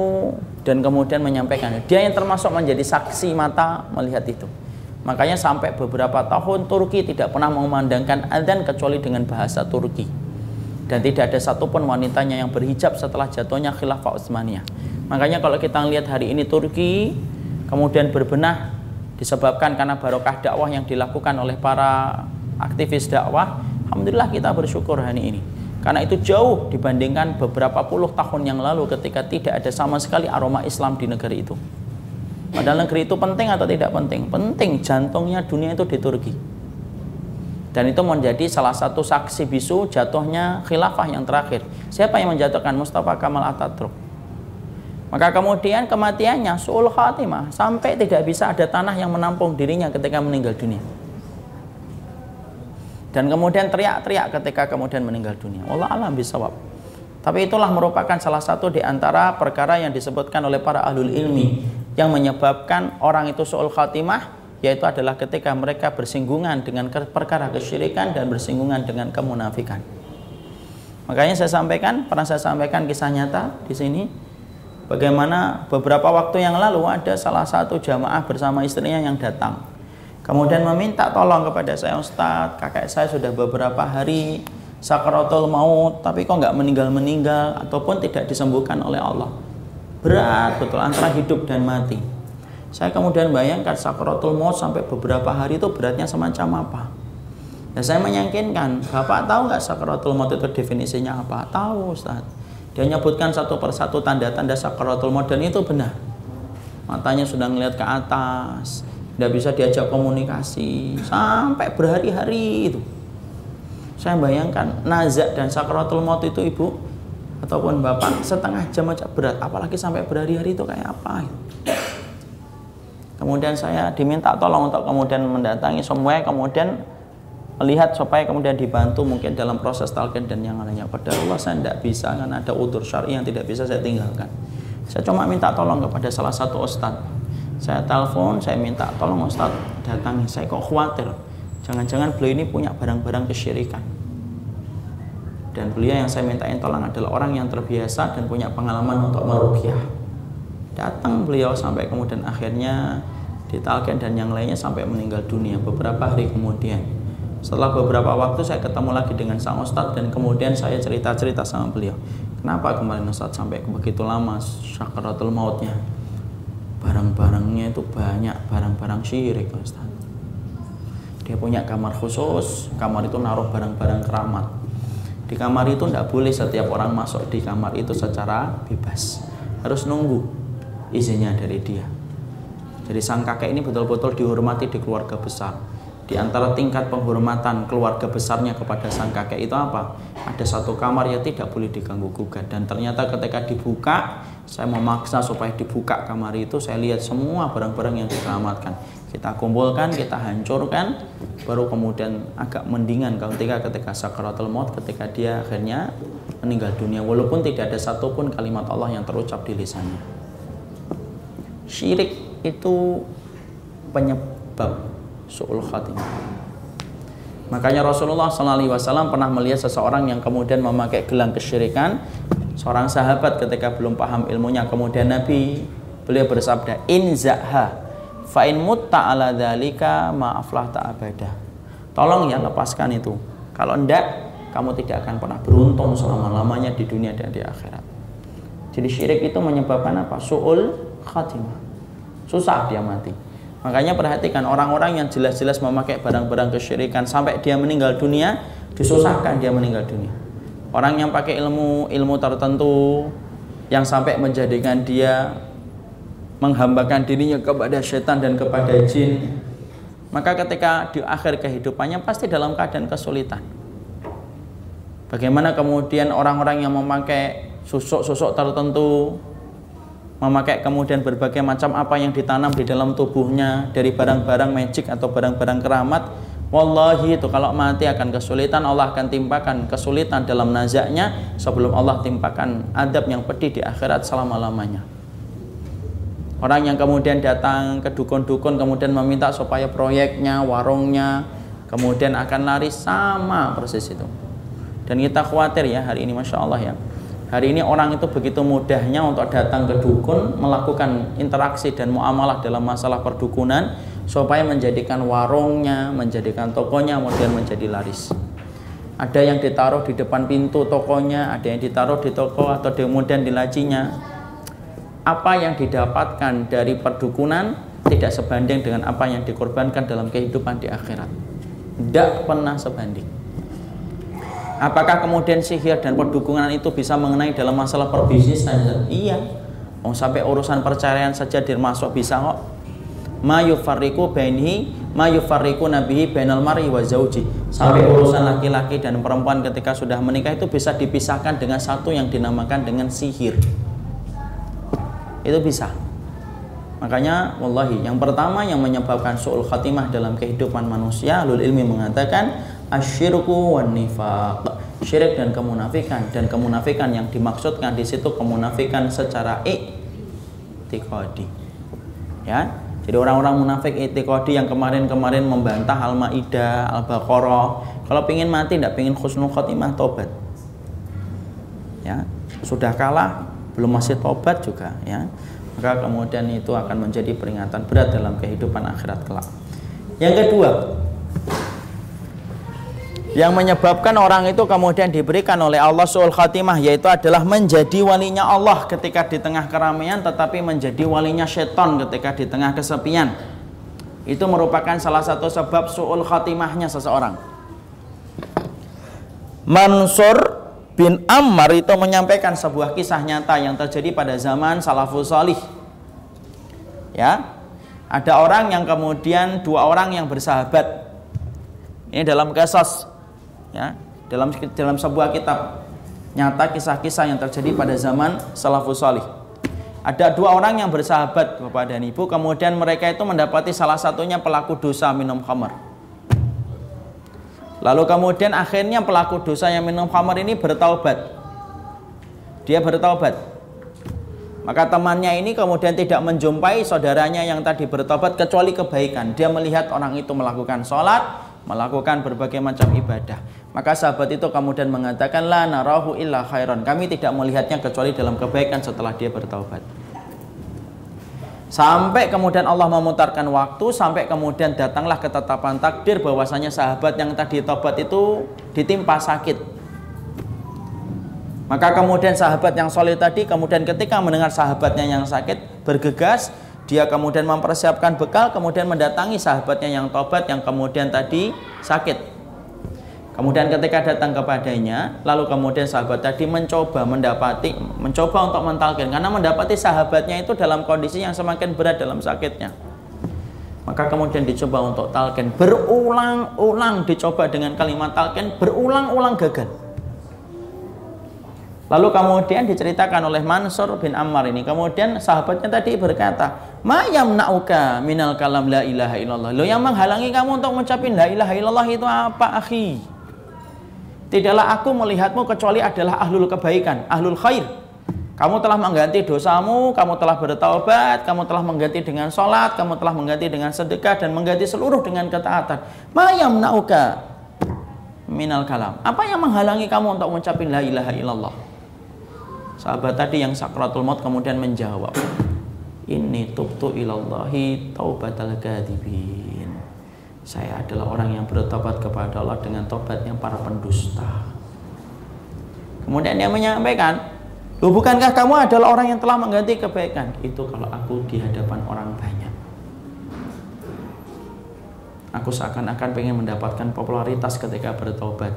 dan kemudian menyampaikan. Dia yang termasuk menjadi saksi mata melihat itu. Makanya sampai beberapa tahun Turki tidak pernah memandangkan adzan kecuali dengan bahasa Turki. Dan tidak ada satupun wanitanya yang berhijab setelah jatuhnya khilafah Utsmaniyah. Makanya kalau kita lihat hari ini Turki kemudian berbenah disebabkan karena barokah dakwah yang dilakukan oleh para aktivis dakwah. Alhamdulillah kita bersyukur hari ini. Karena itu jauh dibandingkan beberapa puluh tahun yang lalu ketika tidak ada sama sekali aroma Islam di negeri itu. Padahal negeri itu penting atau tidak penting? Penting, jantungnya dunia itu di Turki. Dan itu menjadi salah satu saksi bisu jatuhnya khilafah yang terakhir. Siapa yang menjatuhkan Mustafa Kamal Ataturk? Maka kemudian kematiannya su'ul khatimah sampai tidak bisa ada tanah yang menampung dirinya ketika meninggal dunia. Dan kemudian teriak-teriak ketika kemudian meninggal dunia. Allah alam bisawab. Tapi itulah merupakan salah satu di antara perkara yang disebutkan oleh para ahlul ilmi yang menyebabkan orang itu su'ul khatimah yaitu adalah ketika mereka bersinggungan dengan perkara kesyirikan dan bersinggungan dengan kemunafikan. Makanya saya sampaikan, pernah saya sampaikan kisah nyata di sini bagaimana beberapa waktu yang lalu ada salah satu jamaah bersama istrinya yang datang. Kemudian meminta tolong kepada saya Ustadz, kakek saya sudah beberapa hari sakaratul maut, tapi kok nggak meninggal-meninggal ataupun tidak disembuhkan oleh Allah berat betul antara hidup dan mati. Saya kemudian bayangkan sakaratul maut sampai beberapa hari itu beratnya semacam apa. Ya saya meyakinkan bapak tahu nggak sakaratul maut itu definisinya apa? Tahu Ustaz. Dia menyebutkan satu persatu tanda-tanda sakaratul maut dan itu benar. Matanya sudah ngelihat ke atas tidak bisa diajak komunikasi sampai berhari-hari itu. Saya bayangkan nazak dan sakaratul maut itu ibu ataupun bapak setengah jam aja berat apalagi sampai berhari-hari itu kayak apa kemudian saya diminta tolong untuk kemudian mendatangi semua kemudian melihat supaya kemudian dibantu mungkin dalam proses talqin dan yang lainnya. Pada Allah saya tidak bisa karena ada utur syari yang tidak bisa saya tinggalkan. Saya cuma minta tolong kepada salah satu ustadz. Saya telepon saya minta tolong ustadz datangi. Saya kok khawatir jangan-jangan beliau ini punya barang-barang kesyirikan dan beliau yang saya mintain tolong adalah orang yang terbiasa dan punya pengalaman untuk merukyah datang beliau sampai kemudian akhirnya ditalken dan yang lainnya sampai meninggal dunia beberapa hari kemudian. Setelah beberapa waktu saya ketemu lagi dengan sang ustadz dan kemudian saya cerita-cerita sama beliau. Kenapa kemarin ustadz sampai begitu lama syakaratul mautnya? Barang-barangnya itu banyak barang-barang syirik ustadz. Dia punya kamar khusus kamar itu naruh barang-barang keramat di kamar itu tidak boleh setiap orang masuk di kamar itu secara bebas. Harus nunggu izinnya dari dia. Jadi sang kakek ini betul-betul dihormati di keluarga besar. Di antara tingkat penghormatan keluarga besarnya kepada sang kakek itu apa? Ada satu kamar yang tidak boleh diganggu gugat dan ternyata ketika dibuka saya memaksa supaya dibuka kamar itu saya lihat semua barang-barang yang diselamatkan kita kumpulkan, kita hancurkan, baru kemudian agak mendingan ketika ketika sakaratul maut, ketika dia akhirnya meninggal dunia, walaupun tidak ada satupun kalimat Allah yang terucap di lisannya. Syirik itu penyebab su'ul khatimah. Makanya Rasulullah SAW pernah melihat seseorang yang kemudian memakai gelang kesyirikan, seorang sahabat ketika belum paham ilmunya, kemudian Nabi beliau bersabda, inzaha Fa'in mutta ala dalika maaflah ta'abadah. Tolong ya lepaskan itu. Kalau enggak, kamu tidak akan pernah beruntung selama-lamanya di dunia dan di akhirat. Jadi syirik itu menyebabkan apa? Su'ul khatimah. Susah dia mati. Makanya perhatikan orang-orang yang jelas-jelas memakai barang-barang kesyirikan sampai dia meninggal dunia, disusahkan dia meninggal dunia. Orang yang pakai ilmu ilmu tertentu yang sampai menjadikan dia menghambakan dirinya kepada setan dan kepada jin maka ketika di akhir kehidupannya pasti dalam keadaan kesulitan bagaimana kemudian orang-orang yang memakai susuk-susuk tertentu memakai kemudian berbagai macam apa yang ditanam di dalam tubuhnya dari barang-barang magic atau barang-barang keramat Wallahi itu kalau mati akan kesulitan Allah akan timpakan kesulitan dalam nazaknya sebelum Allah timpakan adab yang pedih di akhirat selama-lamanya. Orang yang kemudian datang ke dukun-dukun kemudian meminta supaya proyeknya, warungnya kemudian akan lari sama persis itu. Dan kita khawatir ya hari ini Masya Allah ya. Hari ini orang itu begitu mudahnya untuk datang ke dukun melakukan interaksi dan muamalah dalam masalah perdukunan supaya menjadikan warungnya, menjadikan tokonya kemudian menjadi laris. Ada yang ditaruh di depan pintu tokonya, ada yang ditaruh di toko atau kemudian di lacinya. Apa yang didapatkan dari perdukunan tidak sebanding dengan apa yang dikorbankan dalam kehidupan di akhirat. Tidak pernah sebanding. Apakah kemudian sihir dan perdukunan itu bisa mengenai dalam masalah perbisnisan? Iya. Oh, sampai urusan perceraian saja termasuk bisa kok ma yufarriqu bainihi ma yufarriqu nabihi bainal mar'i wa zauji sampai urusan laki-laki dan perempuan ketika sudah menikah itu bisa dipisahkan dengan satu yang dinamakan dengan sihir itu bisa. Makanya wallahi yang pertama yang menyebabkan su'ul khatimah dalam kehidupan manusia lul ilmi mengatakan asyirku wan nifaq. Syirik dan kemunafikan. Dan kemunafikan yang dimaksudkan di situ kemunafikan secara i'tiqadi. Ya? Jadi orang-orang munafik itikodi yang kemarin-kemarin membantah Al-Maidah, Al-Baqarah, kalau pingin mati tidak pingin khusnul khotimah tobat. Ya, sudah kalah belum masih tobat juga ya. Maka kemudian itu akan menjadi peringatan berat dalam kehidupan akhirat kelak. Yang kedua, yang menyebabkan orang itu kemudian diberikan oleh Allah suul khatimah yaitu adalah menjadi walinya Allah ketika di tengah keramaian tetapi menjadi walinya setan ketika di tengah kesepian itu merupakan salah satu sebab suul khatimahnya seseorang Mansur bin Ammar itu menyampaikan sebuah kisah nyata yang terjadi pada zaman salafus salih ya ada orang yang kemudian dua orang yang bersahabat ini dalam kasus ya dalam dalam sebuah kitab nyata kisah-kisah yang terjadi pada zaman salafus salih. Ada dua orang yang bersahabat Bapak dan Ibu, kemudian mereka itu mendapati salah satunya pelaku dosa minum khamar. Lalu kemudian akhirnya pelaku dosa yang minum khamar ini bertaubat. Dia bertaubat. Maka temannya ini kemudian tidak menjumpai saudaranya yang tadi bertobat kecuali kebaikan. Dia melihat orang itu melakukan sholat, melakukan berbagai macam ibadah. Maka sahabat itu kemudian mengatakan la narahu illa khairan. Kami tidak melihatnya kecuali dalam kebaikan setelah dia bertaubat. Sampai kemudian Allah memutarkan waktu sampai kemudian datanglah ketetapan takdir bahwasanya sahabat yang tadi tobat itu ditimpa sakit. Maka kemudian sahabat yang solid tadi kemudian ketika mendengar sahabatnya yang sakit bergegas dia kemudian mempersiapkan bekal kemudian mendatangi sahabatnya yang tobat yang kemudian tadi sakit kemudian ketika datang kepadanya lalu kemudian sahabat tadi mencoba mendapati mencoba untuk mentalkin karena mendapati sahabatnya itu dalam kondisi yang semakin berat dalam sakitnya maka kemudian dicoba untuk talkin berulang-ulang dicoba dengan kalimat talkin berulang-ulang gagal Lalu kemudian diceritakan oleh Mansur bin Ammar ini. Kemudian sahabatnya tadi berkata, "Ma yamna'uka minal kalam la ilaha illallah." Lo yang menghalangi kamu untuk mengucapin la ilaha illallah itu apa, akhi? Tidaklah aku melihatmu kecuali adalah ahlul kebaikan, ahlul khair. Kamu telah mengganti dosamu, kamu telah bertaubat, kamu telah mengganti dengan sholat, kamu telah mengganti dengan sedekah dan mengganti seluruh dengan ketaatan. Ma yamna'uka minal kalam. Apa yang menghalangi kamu untuk mengucapin la ilaha illallah? Sahabat tadi yang sakratul maut kemudian menjawab, "Ini tubtu ilallahi taubatal kadhibin." Saya adalah orang yang bertobat kepada Allah dengan tobat yang para pendusta. Kemudian dia menyampaikan, Loh, bukankah kamu adalah orang yang telah mengganti kebaikan? Itu kalau aku di hadapan orang banyak. Aku seakan-akan pengen mendapatkan popularitas ketika bertobat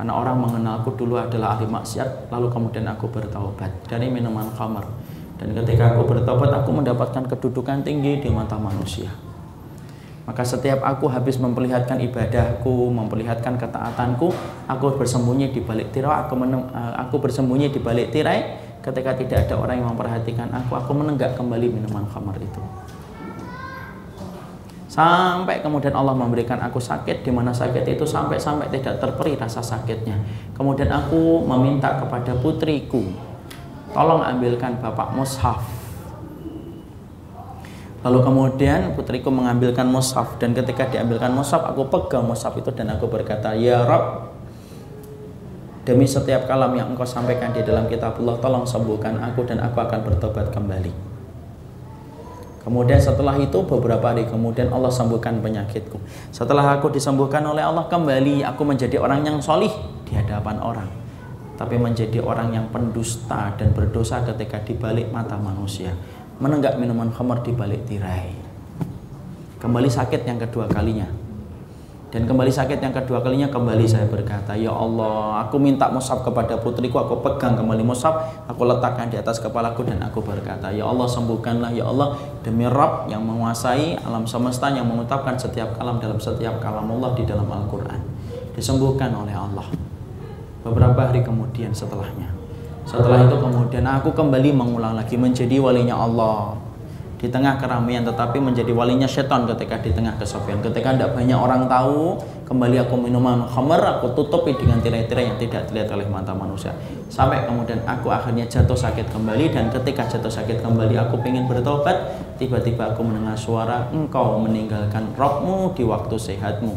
karena orang mengenalku dulu adalah ahli maksiat lalu kemudian aku bertaubat dari minuman khamar dan ketika aku bertobat aku mendapatkan kedudukan tinggi di mata manusia maka setiap aku habis memperlihatkan ibadahku memperlihatkan ketaatanku aku bersembunyi di balik tirai aku, eh, aku bersembunyi di balik tirai. Ketika tidak ada orang yang memperhatikan aku aku menenggak kembali minuman khamar itu. Sampai kemudian Allah memberikan aku sakit di mana sakit itu sampai-sampai tidak terperi rasa sakitnya. Kemudian aku meminta kepada putriku tolong ambilkan bapak mushaf lalu kemudian putriku mengambilkan mushaf dan ketika diambilkan mushaf aku pegang mushaf itu dan aku berkata ya Rob demi setiap kalam yang engkau sampaikan di dalam kitabullah tolong sembuhkan aku dan aku akan bertobat kembali Kemudian setelah itu beberapa hari kemudian Allah sembuhkan penyakitku. Setelah aku disembuhkan oleh Allah kembali aku menjadi orang yang solih di hadapan orang. Tapi menjadi orang yang pendusta dan berdosa ketika dibalik mata manusia. Menenggak minuman khamar di balik tirai. Kembali sakit yang kedua kalinya dan kembali sakit yang kedua kalinya kembali saya berkata, Ya Allah, aku minta musab kepada putriku, aku pegang kembali musab, aku letakkan di atas kepalaku dan aku berkata, Ya Allah sembuhkanlah ya Allah demi Rabb yang menguasai alam semesta yang mengutapkan setiap kalam dalam setiap kalam Allah di dalam Al-Quran. Disembuhkan oleh Allah. Beberapa hari kemudian setelahnya. Setelah itu kemudian aku kembali mengulang lagi menjadi walinya Allah. Di tengah keramaian tetapi menjadi walinya setan ketika di tengah kesepian ketika tidak banyak orang tahu kembali aku minuman khamar aku tutupi dengan tirai-tirai yang tidak dilihat oleh mata manusia. Sampai kemudian aku akhirnya jatuh sakit kembali dan ketika jatuh sakit kembali aku ingin bertobat. Tiba-tiba aku mendengar suara engkau meninggalkan rohmu di waktu sehatmu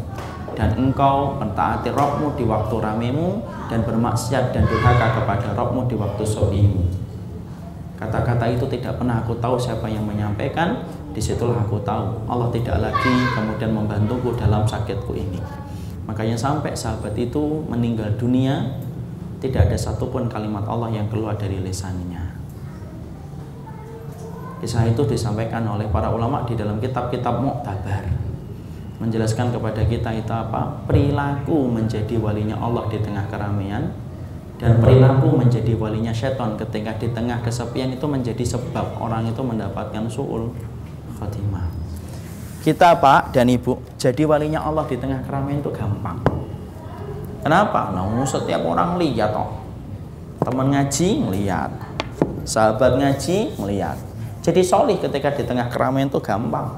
dan engkau mentaati rohmu di waktu ramemu dan bermaksiat dan durhaka kepada rohmu di waktu sobimu Kata-kata itu tidak pernah aku tahu siapa yang menyampaikan. Di situlah aku tahu Allah tidak lagi kemudian membantuku dalam sakitku ini. Makanya sampai sahabat itu meninggal dunia, tidak ada satupun kalimat Allah yang keluar dari lisannya. Kisah itu disampaikan oleh para ulama di dalam kitab-kitab Mu'tabar menjelaskan kepada kita itu apa? Perilaku menjadi walinya Allah di tengah keramaian dan perilaku menjadi walinya setan ketika di tengah kesepian itu menjadi sebab orang itu mendapatkan suul khotimah kita pak dan ibu jadi walinya Allah di tengah keramaian itu gampang. Kenapa? nah setiap orang lihat toh teman ngaji melihat sahabat ngaji melihat jadi solih ketika di tengah keramaian itu gampang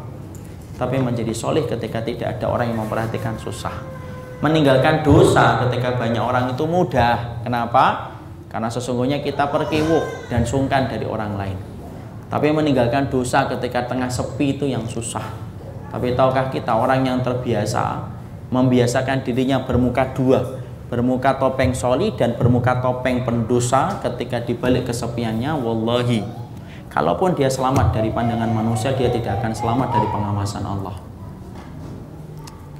tapi menjadi solih ketika tidak ada orang yang memperhatikan susah meninggalkan dosa ketika banyak orang itu mudah. Kenapa? Karena sesungguhnya kita perkiwuk dan sungkan dari orang lain. Tapi meninggalkan dosa ketika tengah sepi itu yang susah. Tapi tahukah kita orang yang terbiasa membiasakan dirinya bermuka dua, bermuka topeng soli dan bermuka topeng pendosa ketika dibalik kesepiannya, wallahi. Kalaupun dia selamat dari pandangan manusia, dia tidak akan selamat dari pengawasan Allah.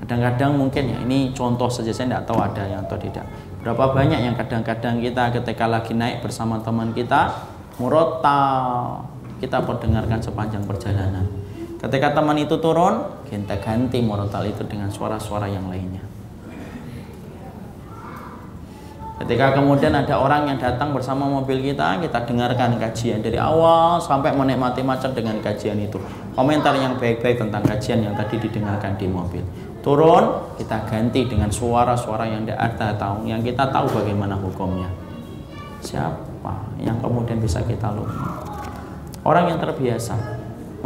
Kadang-kadang mungkin ya ini contoh saja saya tidak tahu ada yang atau tidak. Berapa banyak yang kadang-kadang kita ketika lagi naik bersama teman kita murotal. Kita perdengarkan sepanjang perjalanan. Ketika teman itu turun kita ganti murotal itu dengan suara-suara yang lainnya Ketika kemudian ada orang yang datang bersama mobil kita, kita dengarkan kajian dari awal sampai menikmati macam dengan kajian itu. Komentar yang baik-baik tentang kajian yang tadi didengarkan di mobil. Turun kita ganti dengan suara-suara yang tidak ada tahu yang kita tahu bagaimana hukumnya. Siapa yang kemudian bisa kita lupa orang yang terbiasa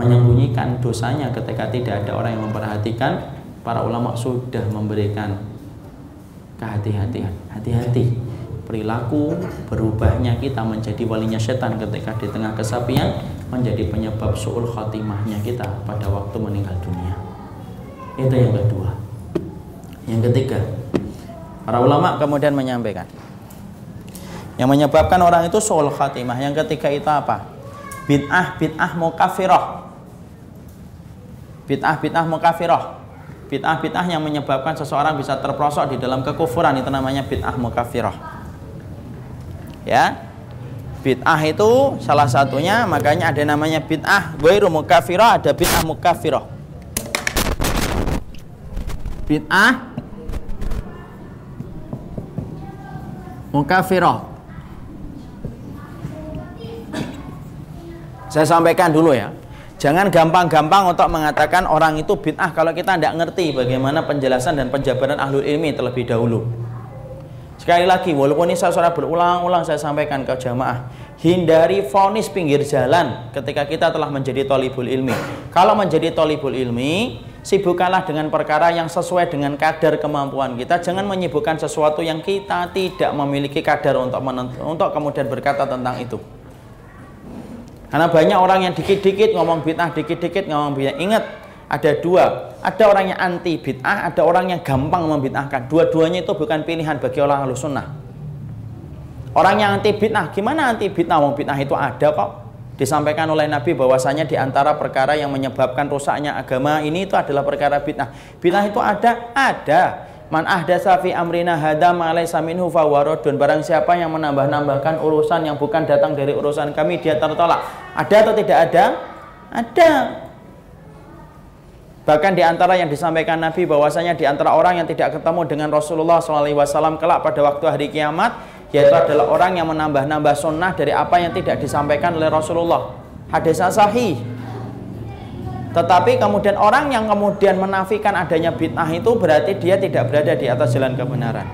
menyembunyikan dosanya ketika tidak ada orang yang memperhatikan para ulama sudah memberikan kehati-hatian hati-hati perilaku berubahnya kita menjadi walinya setan ketika di tengah kesapian menjadi penyebab suul khotimahnya kita pada waktu meninggal dunia itu yang kedua. Yang ketiga, para ulama kemudian menyampaikan yang menyebabkan orang itu soal khatimah. Yang ketiga itu apa? Bid'ah bid'ah mukafirah. Bid'ah bid'ah mukafirah. Bid'ah bid'ah yang menyebabkan seseorang bisa terprosok di dalam kekufuran itu namanya bid'ah mukafirah. Ya. Bid'ah itu salah satunya makanya ada namanya bid'ah ghairu mukafirah, ada bid'ah mukafirah bid'ah mukafirah saya sampaikan dulu ya jangan gampang-gampang untuk mengatakan orang itu bid'ah kalau kita tidak ngerti bagaimana penjelasan dan penjabaran ahlul ilmi terlebih dahulu sekali lagi walaupun ini saya sudah berulang-ulang saya sampaikan ke jamaah hindari fonis pinggir jalan ketika kita telah menjadi tolibul ilmi kalau menjadi tolibul ilmi Sibukkanlah dengan perkara yang sesuai dengan kadar kemampuan kita. Jangan menyibukkan sesuatu yang kita tidak memiliki kadar untuk menentu, untuk kemudian berkata tentang itu. Karena banyak orang yang dikit-dikit ngomong bid'ah, dikit-dikit ngomong bid'ah. Ingat, ada dua. Ada orang yang anti bid'ah, ada orang yang gampang membid'ahkan. Dua-duanya itu bukan pilihan bagi orang ahlu sunnah. Orang yang anti bid'ah, gimana anti bid'ah? Mau bid'ah itu ada kok disampaikan oleh Nabi bahwasanya di antara perkara yang menyebabkan rusaknya agama ini itu adalah perkara bid'ah. Bid'ah itu ada? Ada. Man ahdasa fi amrina hada ma laysa minhu fawaradun. Barang siapa yang menambah-nambahkan urusan yang bukan datang dari urusan kami dia tertolak. Ada atau tidak ada? Ada. Bahkan di antara yang disampaikan Nabi bahwasanya di antara orang yang tidak ketemu dengan Rasulullah SAW kelak pada waktu hari kiamat yaitu adalah orang yang menambah-nambah sunnah dari apa yang tidak disampaikan oleh Rasulullah hadis sahih tetapi kemudian orang yang kemudian menafikan adanya bid'ah itu berarti dia tidak berada di atas jalan kebenaran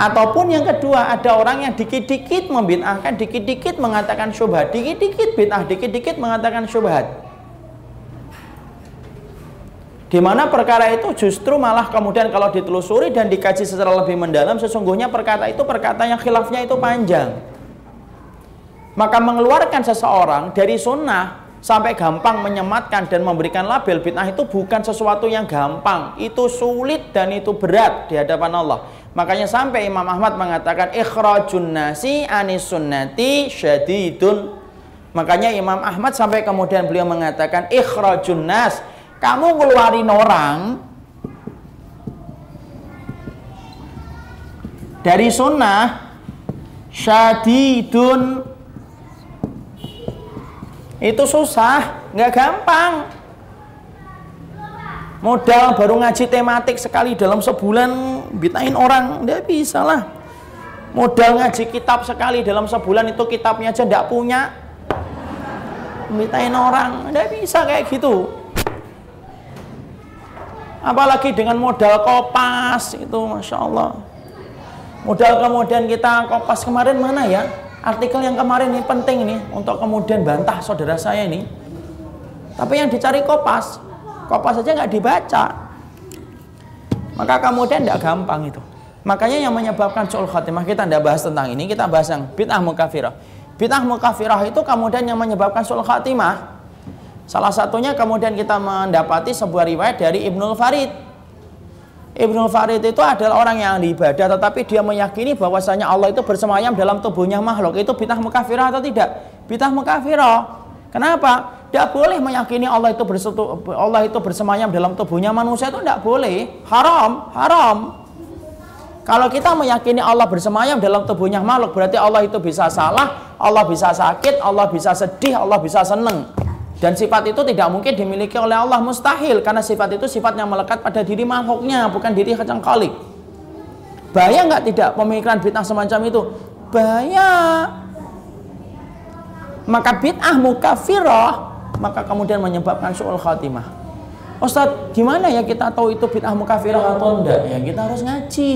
ataupun yang kedua ada orang yang dikit-dikit membid'ahkan dikit-dikit mengatakan syubhat dikit-dikit bid'ah dikit-dikit mengatakan syubhat di mana perkara itu justru malah kemudian kalau ditelusuri dan dikaji secara lebih mendalam, sesungguhnya perkara itu perkata yang khilafnya itu panjang. Maka mengeluarkan seseorang dari sunnah sampai gampang menyematkan dan memberikan label bid'ah itu bukan sesuatu yang gampang. Itu sulit dan itu berat di hadapan Allah. Makanya sampai Imam Ahmad mengatakan ikhrajun nasi anis sunnati syadidun. Makanya Imam Ahmad sampai kemudian beliau mengatakan ikhrajun nas kamu ngeluarin orang dari sunnah syadidun itu susah nggak gampang. Modal baru ngaji tematik sekali dalam sebulan bitain orang nggak bisa lah. Modal ngaji kitab sekali dalam sebulan itu kitabnya aja nggak punya. Bitain orang nggak bisa kayak gitu. Apalagi dengan modal kopas itu masya Allah. Modal kemudian kita kopas kemarin mana ya artikel yang kemarin ini penting nih untuk kemudian bantah saudara saya ini. Tapi yang dicari kopas kopas saja nggak dibaca. Maka kemudian tidak gampang itu. Makanya yang menyebabkan su'ul khatimah kita tidak bahas tentang ini kita bahas yang bid'ah mukafirah. Bid'ah mukafirah itu kemudian yang menyebabkan su'ul khatimah. Salah satunya kemudian kita mendapati sebuah riwayat dari Ibnul Farid. Ibnul Farid itu adalah orang yang ibadah tetapi dia meyakini bahwasanya Allah itu bersemayam dalam tubuhnya makhluk. Itu bid'ah mukafirah atau tidak? Bid'ah mukafirah. Kenapa? Tidak boleh meyakini Allah itu bersetu, Allah itu bersemayam dalam tubuhnya manusia itu tidak boleh. Haram, haram. Kalau kita meyakini Allah bersemayam dalam tubuhnya makhluk berarti Allah itu bisa salah, Allah bisa sakit, Allah bisa sedih, Allah bisa seneng. Dan sifat itu tidak mungkin dimiliki oleh Allah mustahil karena sifat itu sifat yang melekat pada diri makhluknya bukan diri kacang kalik. Bahaya nggak tidak pemikiran bid'ah semacam itu? Bahaya. Maka bid'ah mukafirah maka kemudian menyebabkan su'ul khatimah. Ustaz, gimana ya kita tahu itu bid'ah mukafirah atau enggak? Ya kita harus ngaji.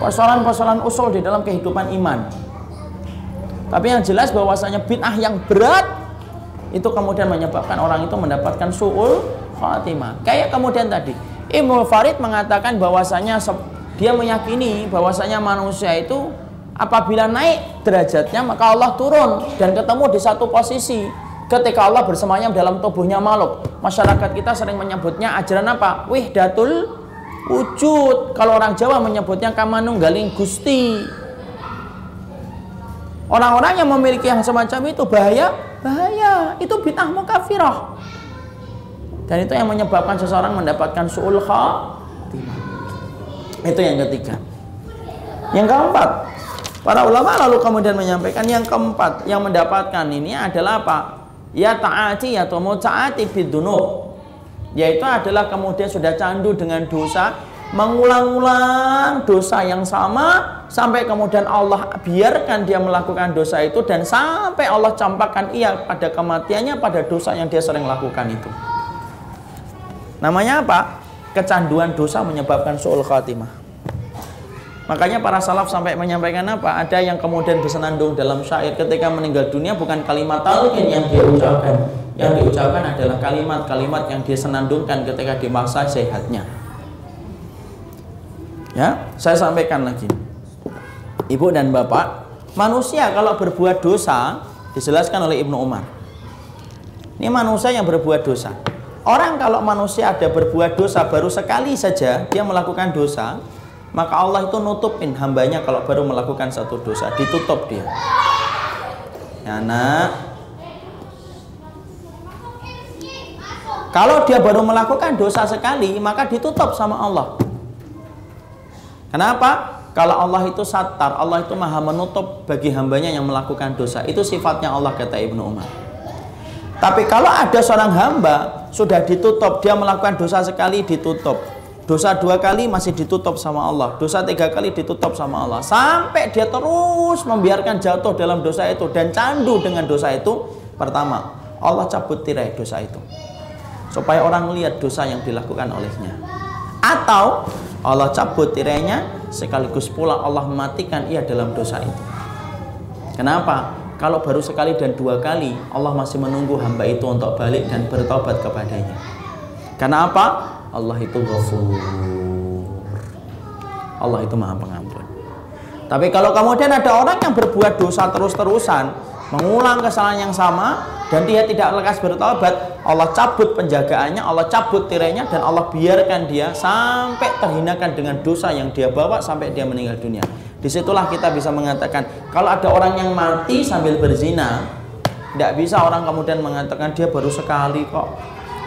Persoalan-persoalan usul di dalam kehidupan iman. Tapi yang jelas bahwasanya bid'ah yang berat itu kemudian menyebabkan orang itu mendapatkan su'ul khatimah. Kayak kemudian tadi, Ibnu Farid mengatakan bahwasanya dia meyakini bahwasanya manusia itu apabila naik derajatnya maka Allah turun dan ketemu di satu posisi ketika Allah bersemayam dalam tubuhnya makhluk. Masyarakat kita sering menyebutnya ajaran apa? Wihdatul wujud. Kalau orang Jawa menyebutnya kamanunggaling gusti. Orang-orang yang memiliki yang semacam itu bahaya bahaya. Itu bid'ah mukafirah. Dan itu yang menyebabkan seseorang mendapatkan su'ul khatimah. Itu yang ketiga. Yang keempat para ulama lalu kemudian menyampaikan yang keempat yang mendapatkan ini adalah apa? Ya ta'ati atau mu'taati bidunub yaitu adalah kemudian sudah candu dengan dosa mengulang-ulang dosa yang sama sampai kemudian Allah biarkan dia melakukan dosa itu dan sampai Allah campakkan ia pada kematiannya pada dosa yang dia sering lakukan itu. Namanya apa? Kecanduan dosa menyebabkan su'ul khatimah. Makanya para salaf sampai menyampaikan apa? Ada yang kemudian bersenandung dalam syair ketika meninggal dunia bukan kalimat talqin yang dia ucapkan, yang diucapkan adalah kalimat-kalimat yang dia senandungkan ketika di masa sehatnya. Ya, saya sampaikan lagi. Ibu dan Bapak, manusia kalau berbuat dosa dijelaskan oleh Ibnu Umar. Ini manusia yang berbuat dosa. Orang kalau manusia ada berbuat dosa baru sekali saja dia melakukan dosa, maka Allah itu nutupin hambanya kalau baru melakukan satu dosa, ditutup dia. Ya, nak. Kalau dia baru melakukan dosa sekali, maka ditutup sama Allah. Kenapa? Kalau Allah itu satar, Allah itu maha menutup bagi hambanya yang melakukan dosa. Itu sifatnya Allah kata Ibnu Umar. Tapi kalau ada seorang hamba sudah ditutup, dia melakukan dosa sekali ditutup. Dosa dua kali masih ditutup sama Allah. Dosa tiga kali ditutup sama Allah. Sampai dia terus membiarkan jatuh dalam dosa itu dan candu dengan dosa itu. Pertama, Allah cabut tirai dosa itu. Supaya orang melihat dosa yang dilakukan olehnya. Atau Allah cabut tirainya sekaligus pula Allah mematikan ia dalam dosa itu. Kenapa? Kalau baru sekali dan dua kali Allah masih menunggu hamba itu untuk balik dan bertobat kepadanya. Karena apa? Allah itu ghafur. Allah itu maha pengampun. Tapi kalau kemudian ada orang yang berbuat dosa terus-terusan, mengulang kesalahan yang sama dan dia tidak lekas bertobat, Allah cabut penjagaannya, Allah cabut tirainya dan Allah biarkan dia sampai terhinakan dengan dosa yang dia bawa sampai dia meninggal dunia. Di situlah kita bisa mengatakan kalau ada orang yang mati sambil berzina, tidak bisa orang kemudian mengatakan dia baru sekali kok.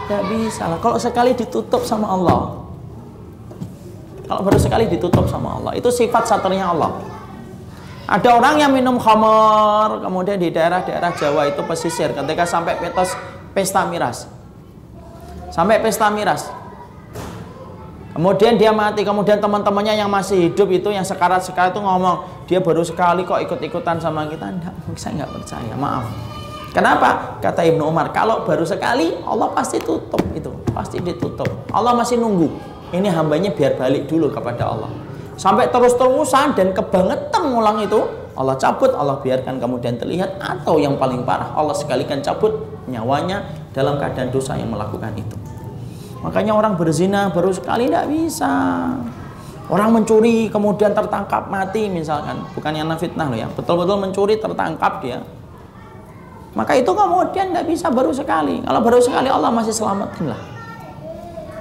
Tidak bisa lah. Kalau sekali ditutup sama Allah, kalau baru sekali ditutup sama Allah, itu sifat satarnya Allah. Ada orang yang minum khamar, kemudian di daerah-daerah Jawa itu pesisir ketika sampai petos pesta miras. Sampai pesta miras. Kemudian dia mati, kemudian teman-temannya yang masih hidup itu yang sekarat-sekarat itu ngomong, dia baru sekali kok ikut-ikutan sama kita. Enggak, saya nggak percaya, maaf. Kenapa? Kata Ibnu Umar, kalau baru sekali Allah pasti tutup itu, pasti ditutup. Allah masih nunggu. Ini hambanya biar balik dulu kepada Allah sampai terus-terusan dan kebangetan ngulang itu Allah cabut, Allah biarkan kemudian terlihat atau yang paling parah Allah sekalikan cabut nyawanya dalam keadaan dosa yang melakukan itu. Makanya orang berzina baru sekali tidak bisa. Orang mencuri kemudian tertangkap mati misalkan. Bukan yang fitnah loh ya. Betul-betul mencuri tertangkap dia. Maka itu kemudian tidak bisa baru sekali. Kalau baru sekali Allah masih selamatin lah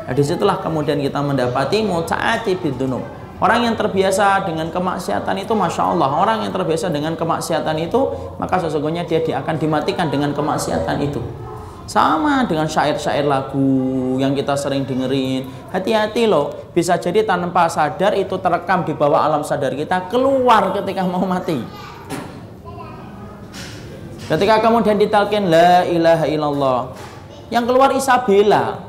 nah, di situlah kemudian kita mendapati mutaati bidunum Orang yang terbiasa dengan kemaksiatan itu Masya Allah. Orang yang terbiasa dengan kemaksiatan itu Maka sesungguhnya dia, akan dimatikan dengan kemaksiatan itu. Sama dengan syair-syair lagu yang kita sering dengerin. Hati-hati loh Bisa jadi tanpa sadar itu terekam di bawah alam sadar kita Keluar ketika mau mati. Ketika kemudian ditalkin La ilaha illallah. Yang keluar Isabella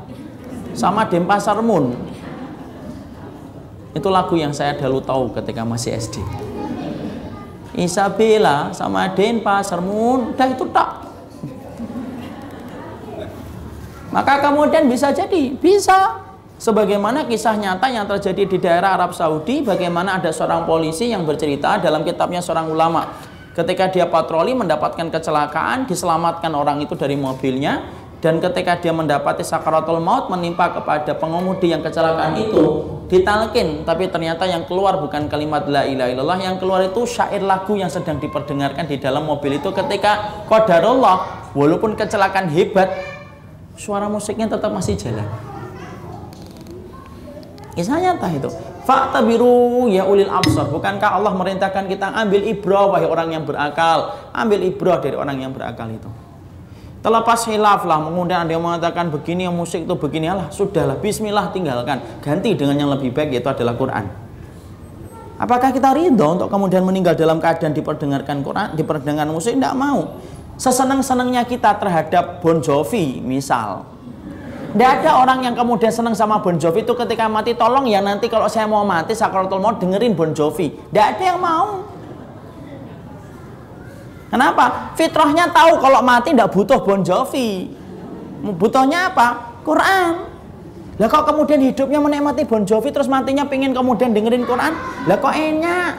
Sama Denpasar Moon itu lagu yang saya dahulu tahu ketika masih SD. Isabella sama Den Pasarmun, dah itu tak. Maka kemudian bisa jadi, bisa. Sebagaimana kisah nyata yang terjadi di daerah Arab Saudi, bagaimana ada seorang polisi yang bercerita dalam kitabnya seorang ulama. Ketika dia patroli mendapatkan kecelakaan, diselamatkan orang itu dari mobilnya, dan ketika dia mendapati sakaratul maut menimpa kepada pengemudi yang kecelakaan itu ditalkin. Tapi ternyata yang keluar bukan kalimat la ilaha illallah yang keluar itu syair lagu yang sedang diperdengarkan di dalam mobil itu ketika qadarullah walaupun kecelakaan hebat suara musiknya tetap masih jalan. Kisah nyata itu. Fakta biru ya ulil absar. Bukankah Allah merintahkan kita ambil ibrah wahai orang yang berakal? Ambil ibrah dari orang yang berakal itu Terlepas hilaf lah, kemudian ada yang mengatakan begini yang musik itu begini lah, sudahlah, bismillah tinggalkan. Ganti dengan yang lebih baik yaitu adalah Quran. Apakah kita ridho untuk kemudian meninggal dalam keadaan diperdengarkan Quran, diperdengarkan musik? Tidak mau. Sesenang-senangnya kita terhadap Bon Jovi, misal. Tidak ada orang yang kemudian senang sama Bon Jovi itu ketika mati, tolong ya nanti kalau saya mau mati, sakaratul mau dengerin Bon Jovi. Tidak ada yang mau. Kenapa? Fitrahnya tahu kalau mati tidak butuh Bon Jovi. Butuhnya apa? Quran. Lah kok kemudian hidupnya menikmati Bon Jovi terus matinya pengen kemudian dengerin Quran? Lah kok enak?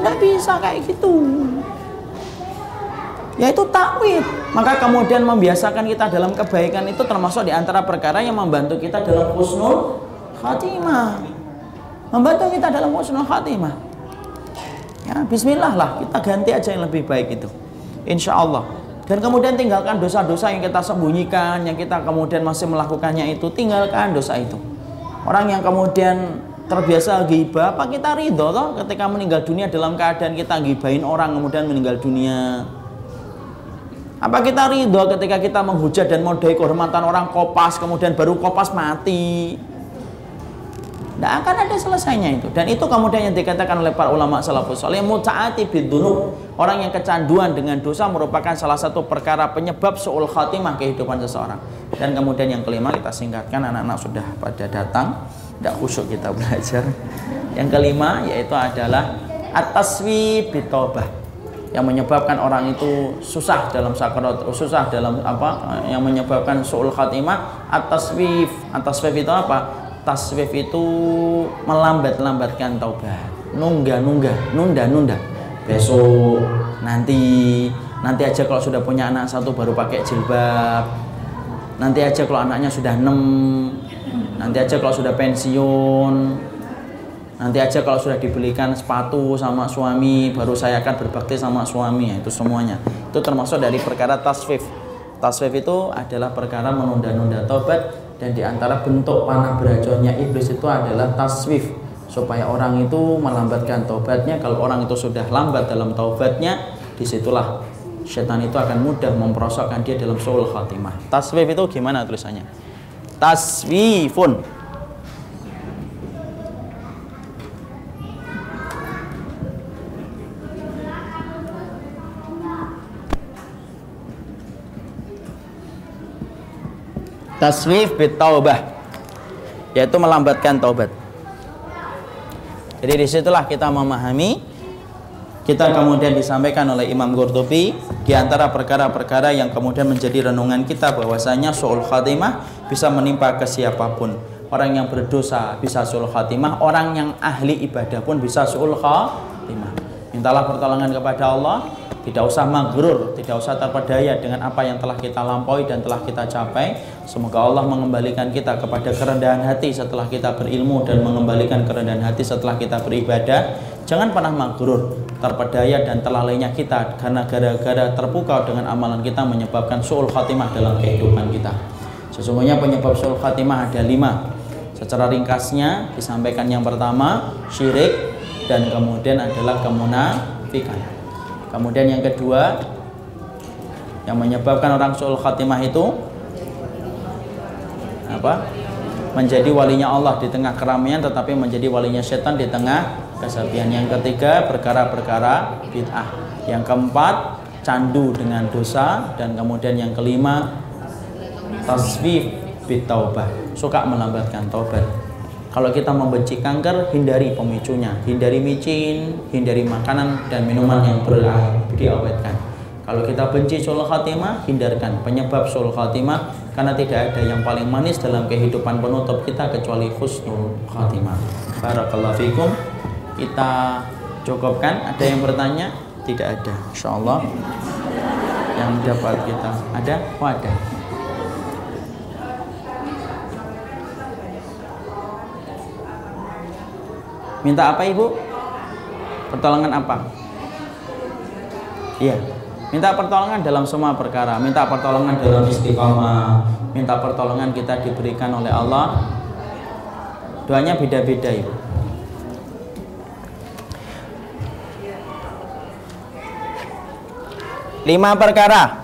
Nggak bisa kayak gitu. yaitu takwid. Maka kemudian membiasakan kita dalam kebaikan itu termasuk di antara perkara yang membantu kita dalam husnul khatimah. Membantu kita dalam husnul khatimah. Ya, bismillah lah, kita ganti aja yang lebih baik itu. Insya Allah. Dan kemudian tinggalkan dosa-dosa yang kita sembunyikan, yang kita kemudian masih melakukannya itu, tinggalkan dosa itu. Orang yang kemudian terbiasa ghibah, apa kita ridho toh ketika meninggal dunia dalam keadaan kita gibahin orang kemudian meninggal dunia? Apa kita ridho ketika kita menghujat dan modai kehormatan orang kopas kemudian baru kopas mati? Tidak akan ada selesainya itu. Dan itu kemudian yang dikatakan oleh para ulama salafus saleh muta'ati bidunub. Orang yang kecanduan dengan dosa merupakan salah satu perkara penyebab su'ul khatimah kehidupan seseorang. Dan kemudian yang kelima kita singkatkan anak-anak sudah pada datang. Tidak khusyuk kita belajar. Yang kelima yaitu adalah ataswi bitobah yang menyebabkan orang itu susah dalam sakarat susah dalam apa yang menyebabkan suul khatimah atas wif atas wif itu apa taswif itu melambat-lambatkan taubat. Nungga-nungga nunda-nunda besok nanti nanti aja kalau sudah punya anak satu baru pakai jilbab. Nanti aja kalau anaknya sudah enam nanti aja kalau sudah pensiun. Nanti aja kalau sudah dibelikan sepatu sama suami baru saya akan berbakti sama suami. Itu semuanya. Itu termasuk dari perkara taswif taswif itu adalah perkara menunda-nunda tobat dan di antara bentuk panah beracunnya iblis itu adalah taswif. Supaya orang itu melambatkan tobatnya kalau orang itu sudah lambat dalam tobatnya di situlah setan itu akan mudah memperosokkan dia dalam soul khatimah. Taswif itu gimana tulisannya? Taswifun taswif taubah yaitu melambatkan taubat. Jadi di situlah kita memahami kita kemudian disampaikan oleh Imam Qurtubi di antara perkara-perkara yang kemudian menjadi renungan kita bahwasanya suul khatimah bisa menimpa ke siapa pun. Orang yang berdosa bisa suul khatimah orang yang ahli ibadah pun bisa suul khatimah. Mintalah pertolongan kepada Allah tidak usah magrur, tidak usah terpedaya dengan apa yang telah kita lampaui dan telah kita capai. Semoga Allah mengembalikan kita kepada kerendahan hati setelah kita berilmu dan mengembalikan kerendahan hati setelah kita beribadah. Jangan pernah magrur, terpedaya dan telalainya kita karena gara-gara terpukau dengan amalan kita menyebabkan suul khatimah dalam kehidupan kita. Sesungguhnya penyebab suul khatimah ada lima. Secara ringkasnya disampaikan yang pertama syirik dan kemudian adalah kemunafikan. Kemudian yang kedua yang menyebabkan orang suul khatimah itu apa? Menjadi walinya Allah di tengah keramaian tetapi menjadi walinya setan di tengah kesepian. Yang ketiga perkara-perkara bid'ah. Yang keempat candu dengan dosa dan kemudian yang kelima taswif bitaubah, suka melambatkan taubat. Kalau kita membenci kanker, hindari pemicunya, hindari micin, hindari makanan dan minuman yang diawetkan. Kalau kita benci sul khatimah, hindarkan penyebab sul khatimah karena tidak ada yang paling manis dalam kehidupan penutup kita kecuali husnul khatimah. Barakallahu fikum. Kita cukupkan. Ada yang bertanya? Tidak ada. Insyaallah yang dapat kita ada? Oh, Minta apa ibu? Pertolongan apa? Iya. Minta pertolongan dalam semua perkara. Minta pertolongan dalam istiqomah. Minta pertolongan kita diberikan oleh Allah. Doanya beda-beda ibu. Lima perkara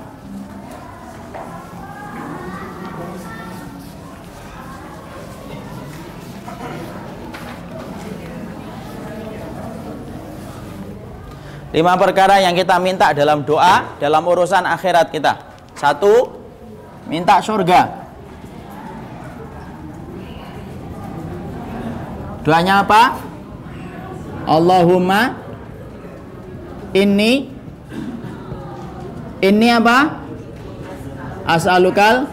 Lima perkara yang kita minta dalam doa dalam urusan akhirat kita. Satu, minta surga. Doanya apa? Allahumma ini ini apa? As'alukal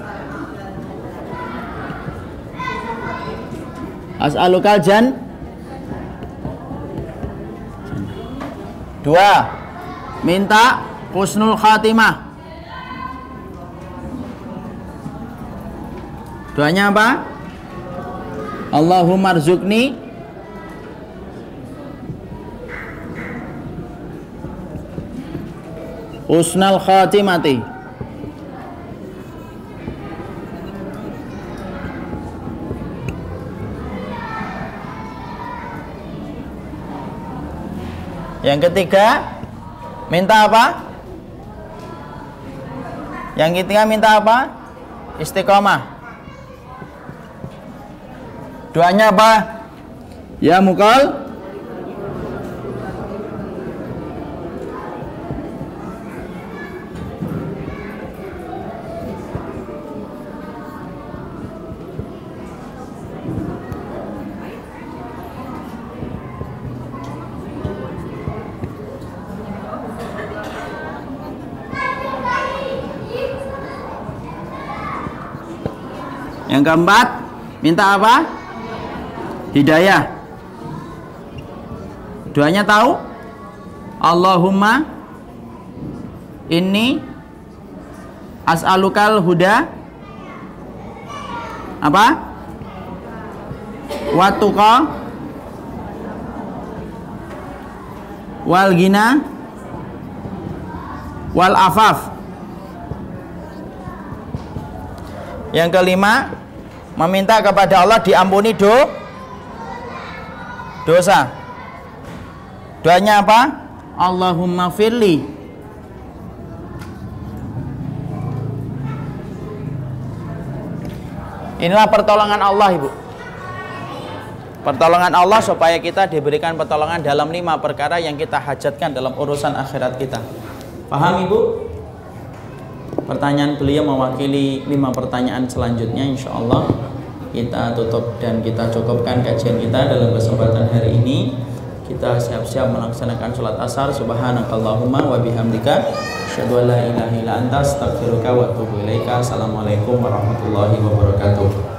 As'alukal jan Dua, minta husnul khatimah. Doanya apa? Allahumma rzuqni husnal khatimati. Yang ketiga, minta apa? Yang ketiga minta apa? Istiqomah. Doanya apa? Ya mukal Yang keempat, minta apa? Hidayah. Doanya tahu? Allahumma inni as'alukal huda apa? Watuqa wal gina wal afaf. Yang kelima, meminta kepada Allah diampuni do dosa. Doanya apa? Allahumma firli. Inilah pertolongan Allah, Ibu. Pertolongan Allah supaya kita diberikan pertolongan dalam lima perkara yang kita hajatkan dalam urusan akhirat kita. Paham, Ibu? Pertanyaan beliau mewakili lima pertanyaan selanjutnya, insya Allah kita tutup dan kita cukupkan kajian kita dalam kesempatan hari ini. Kita siap-siap melaksanakan sholat asar. Subhanakallahumma wa bihamdika. Asyhadu la ilaha illa anta assalamualaikum warahmatullahi wabarakatuh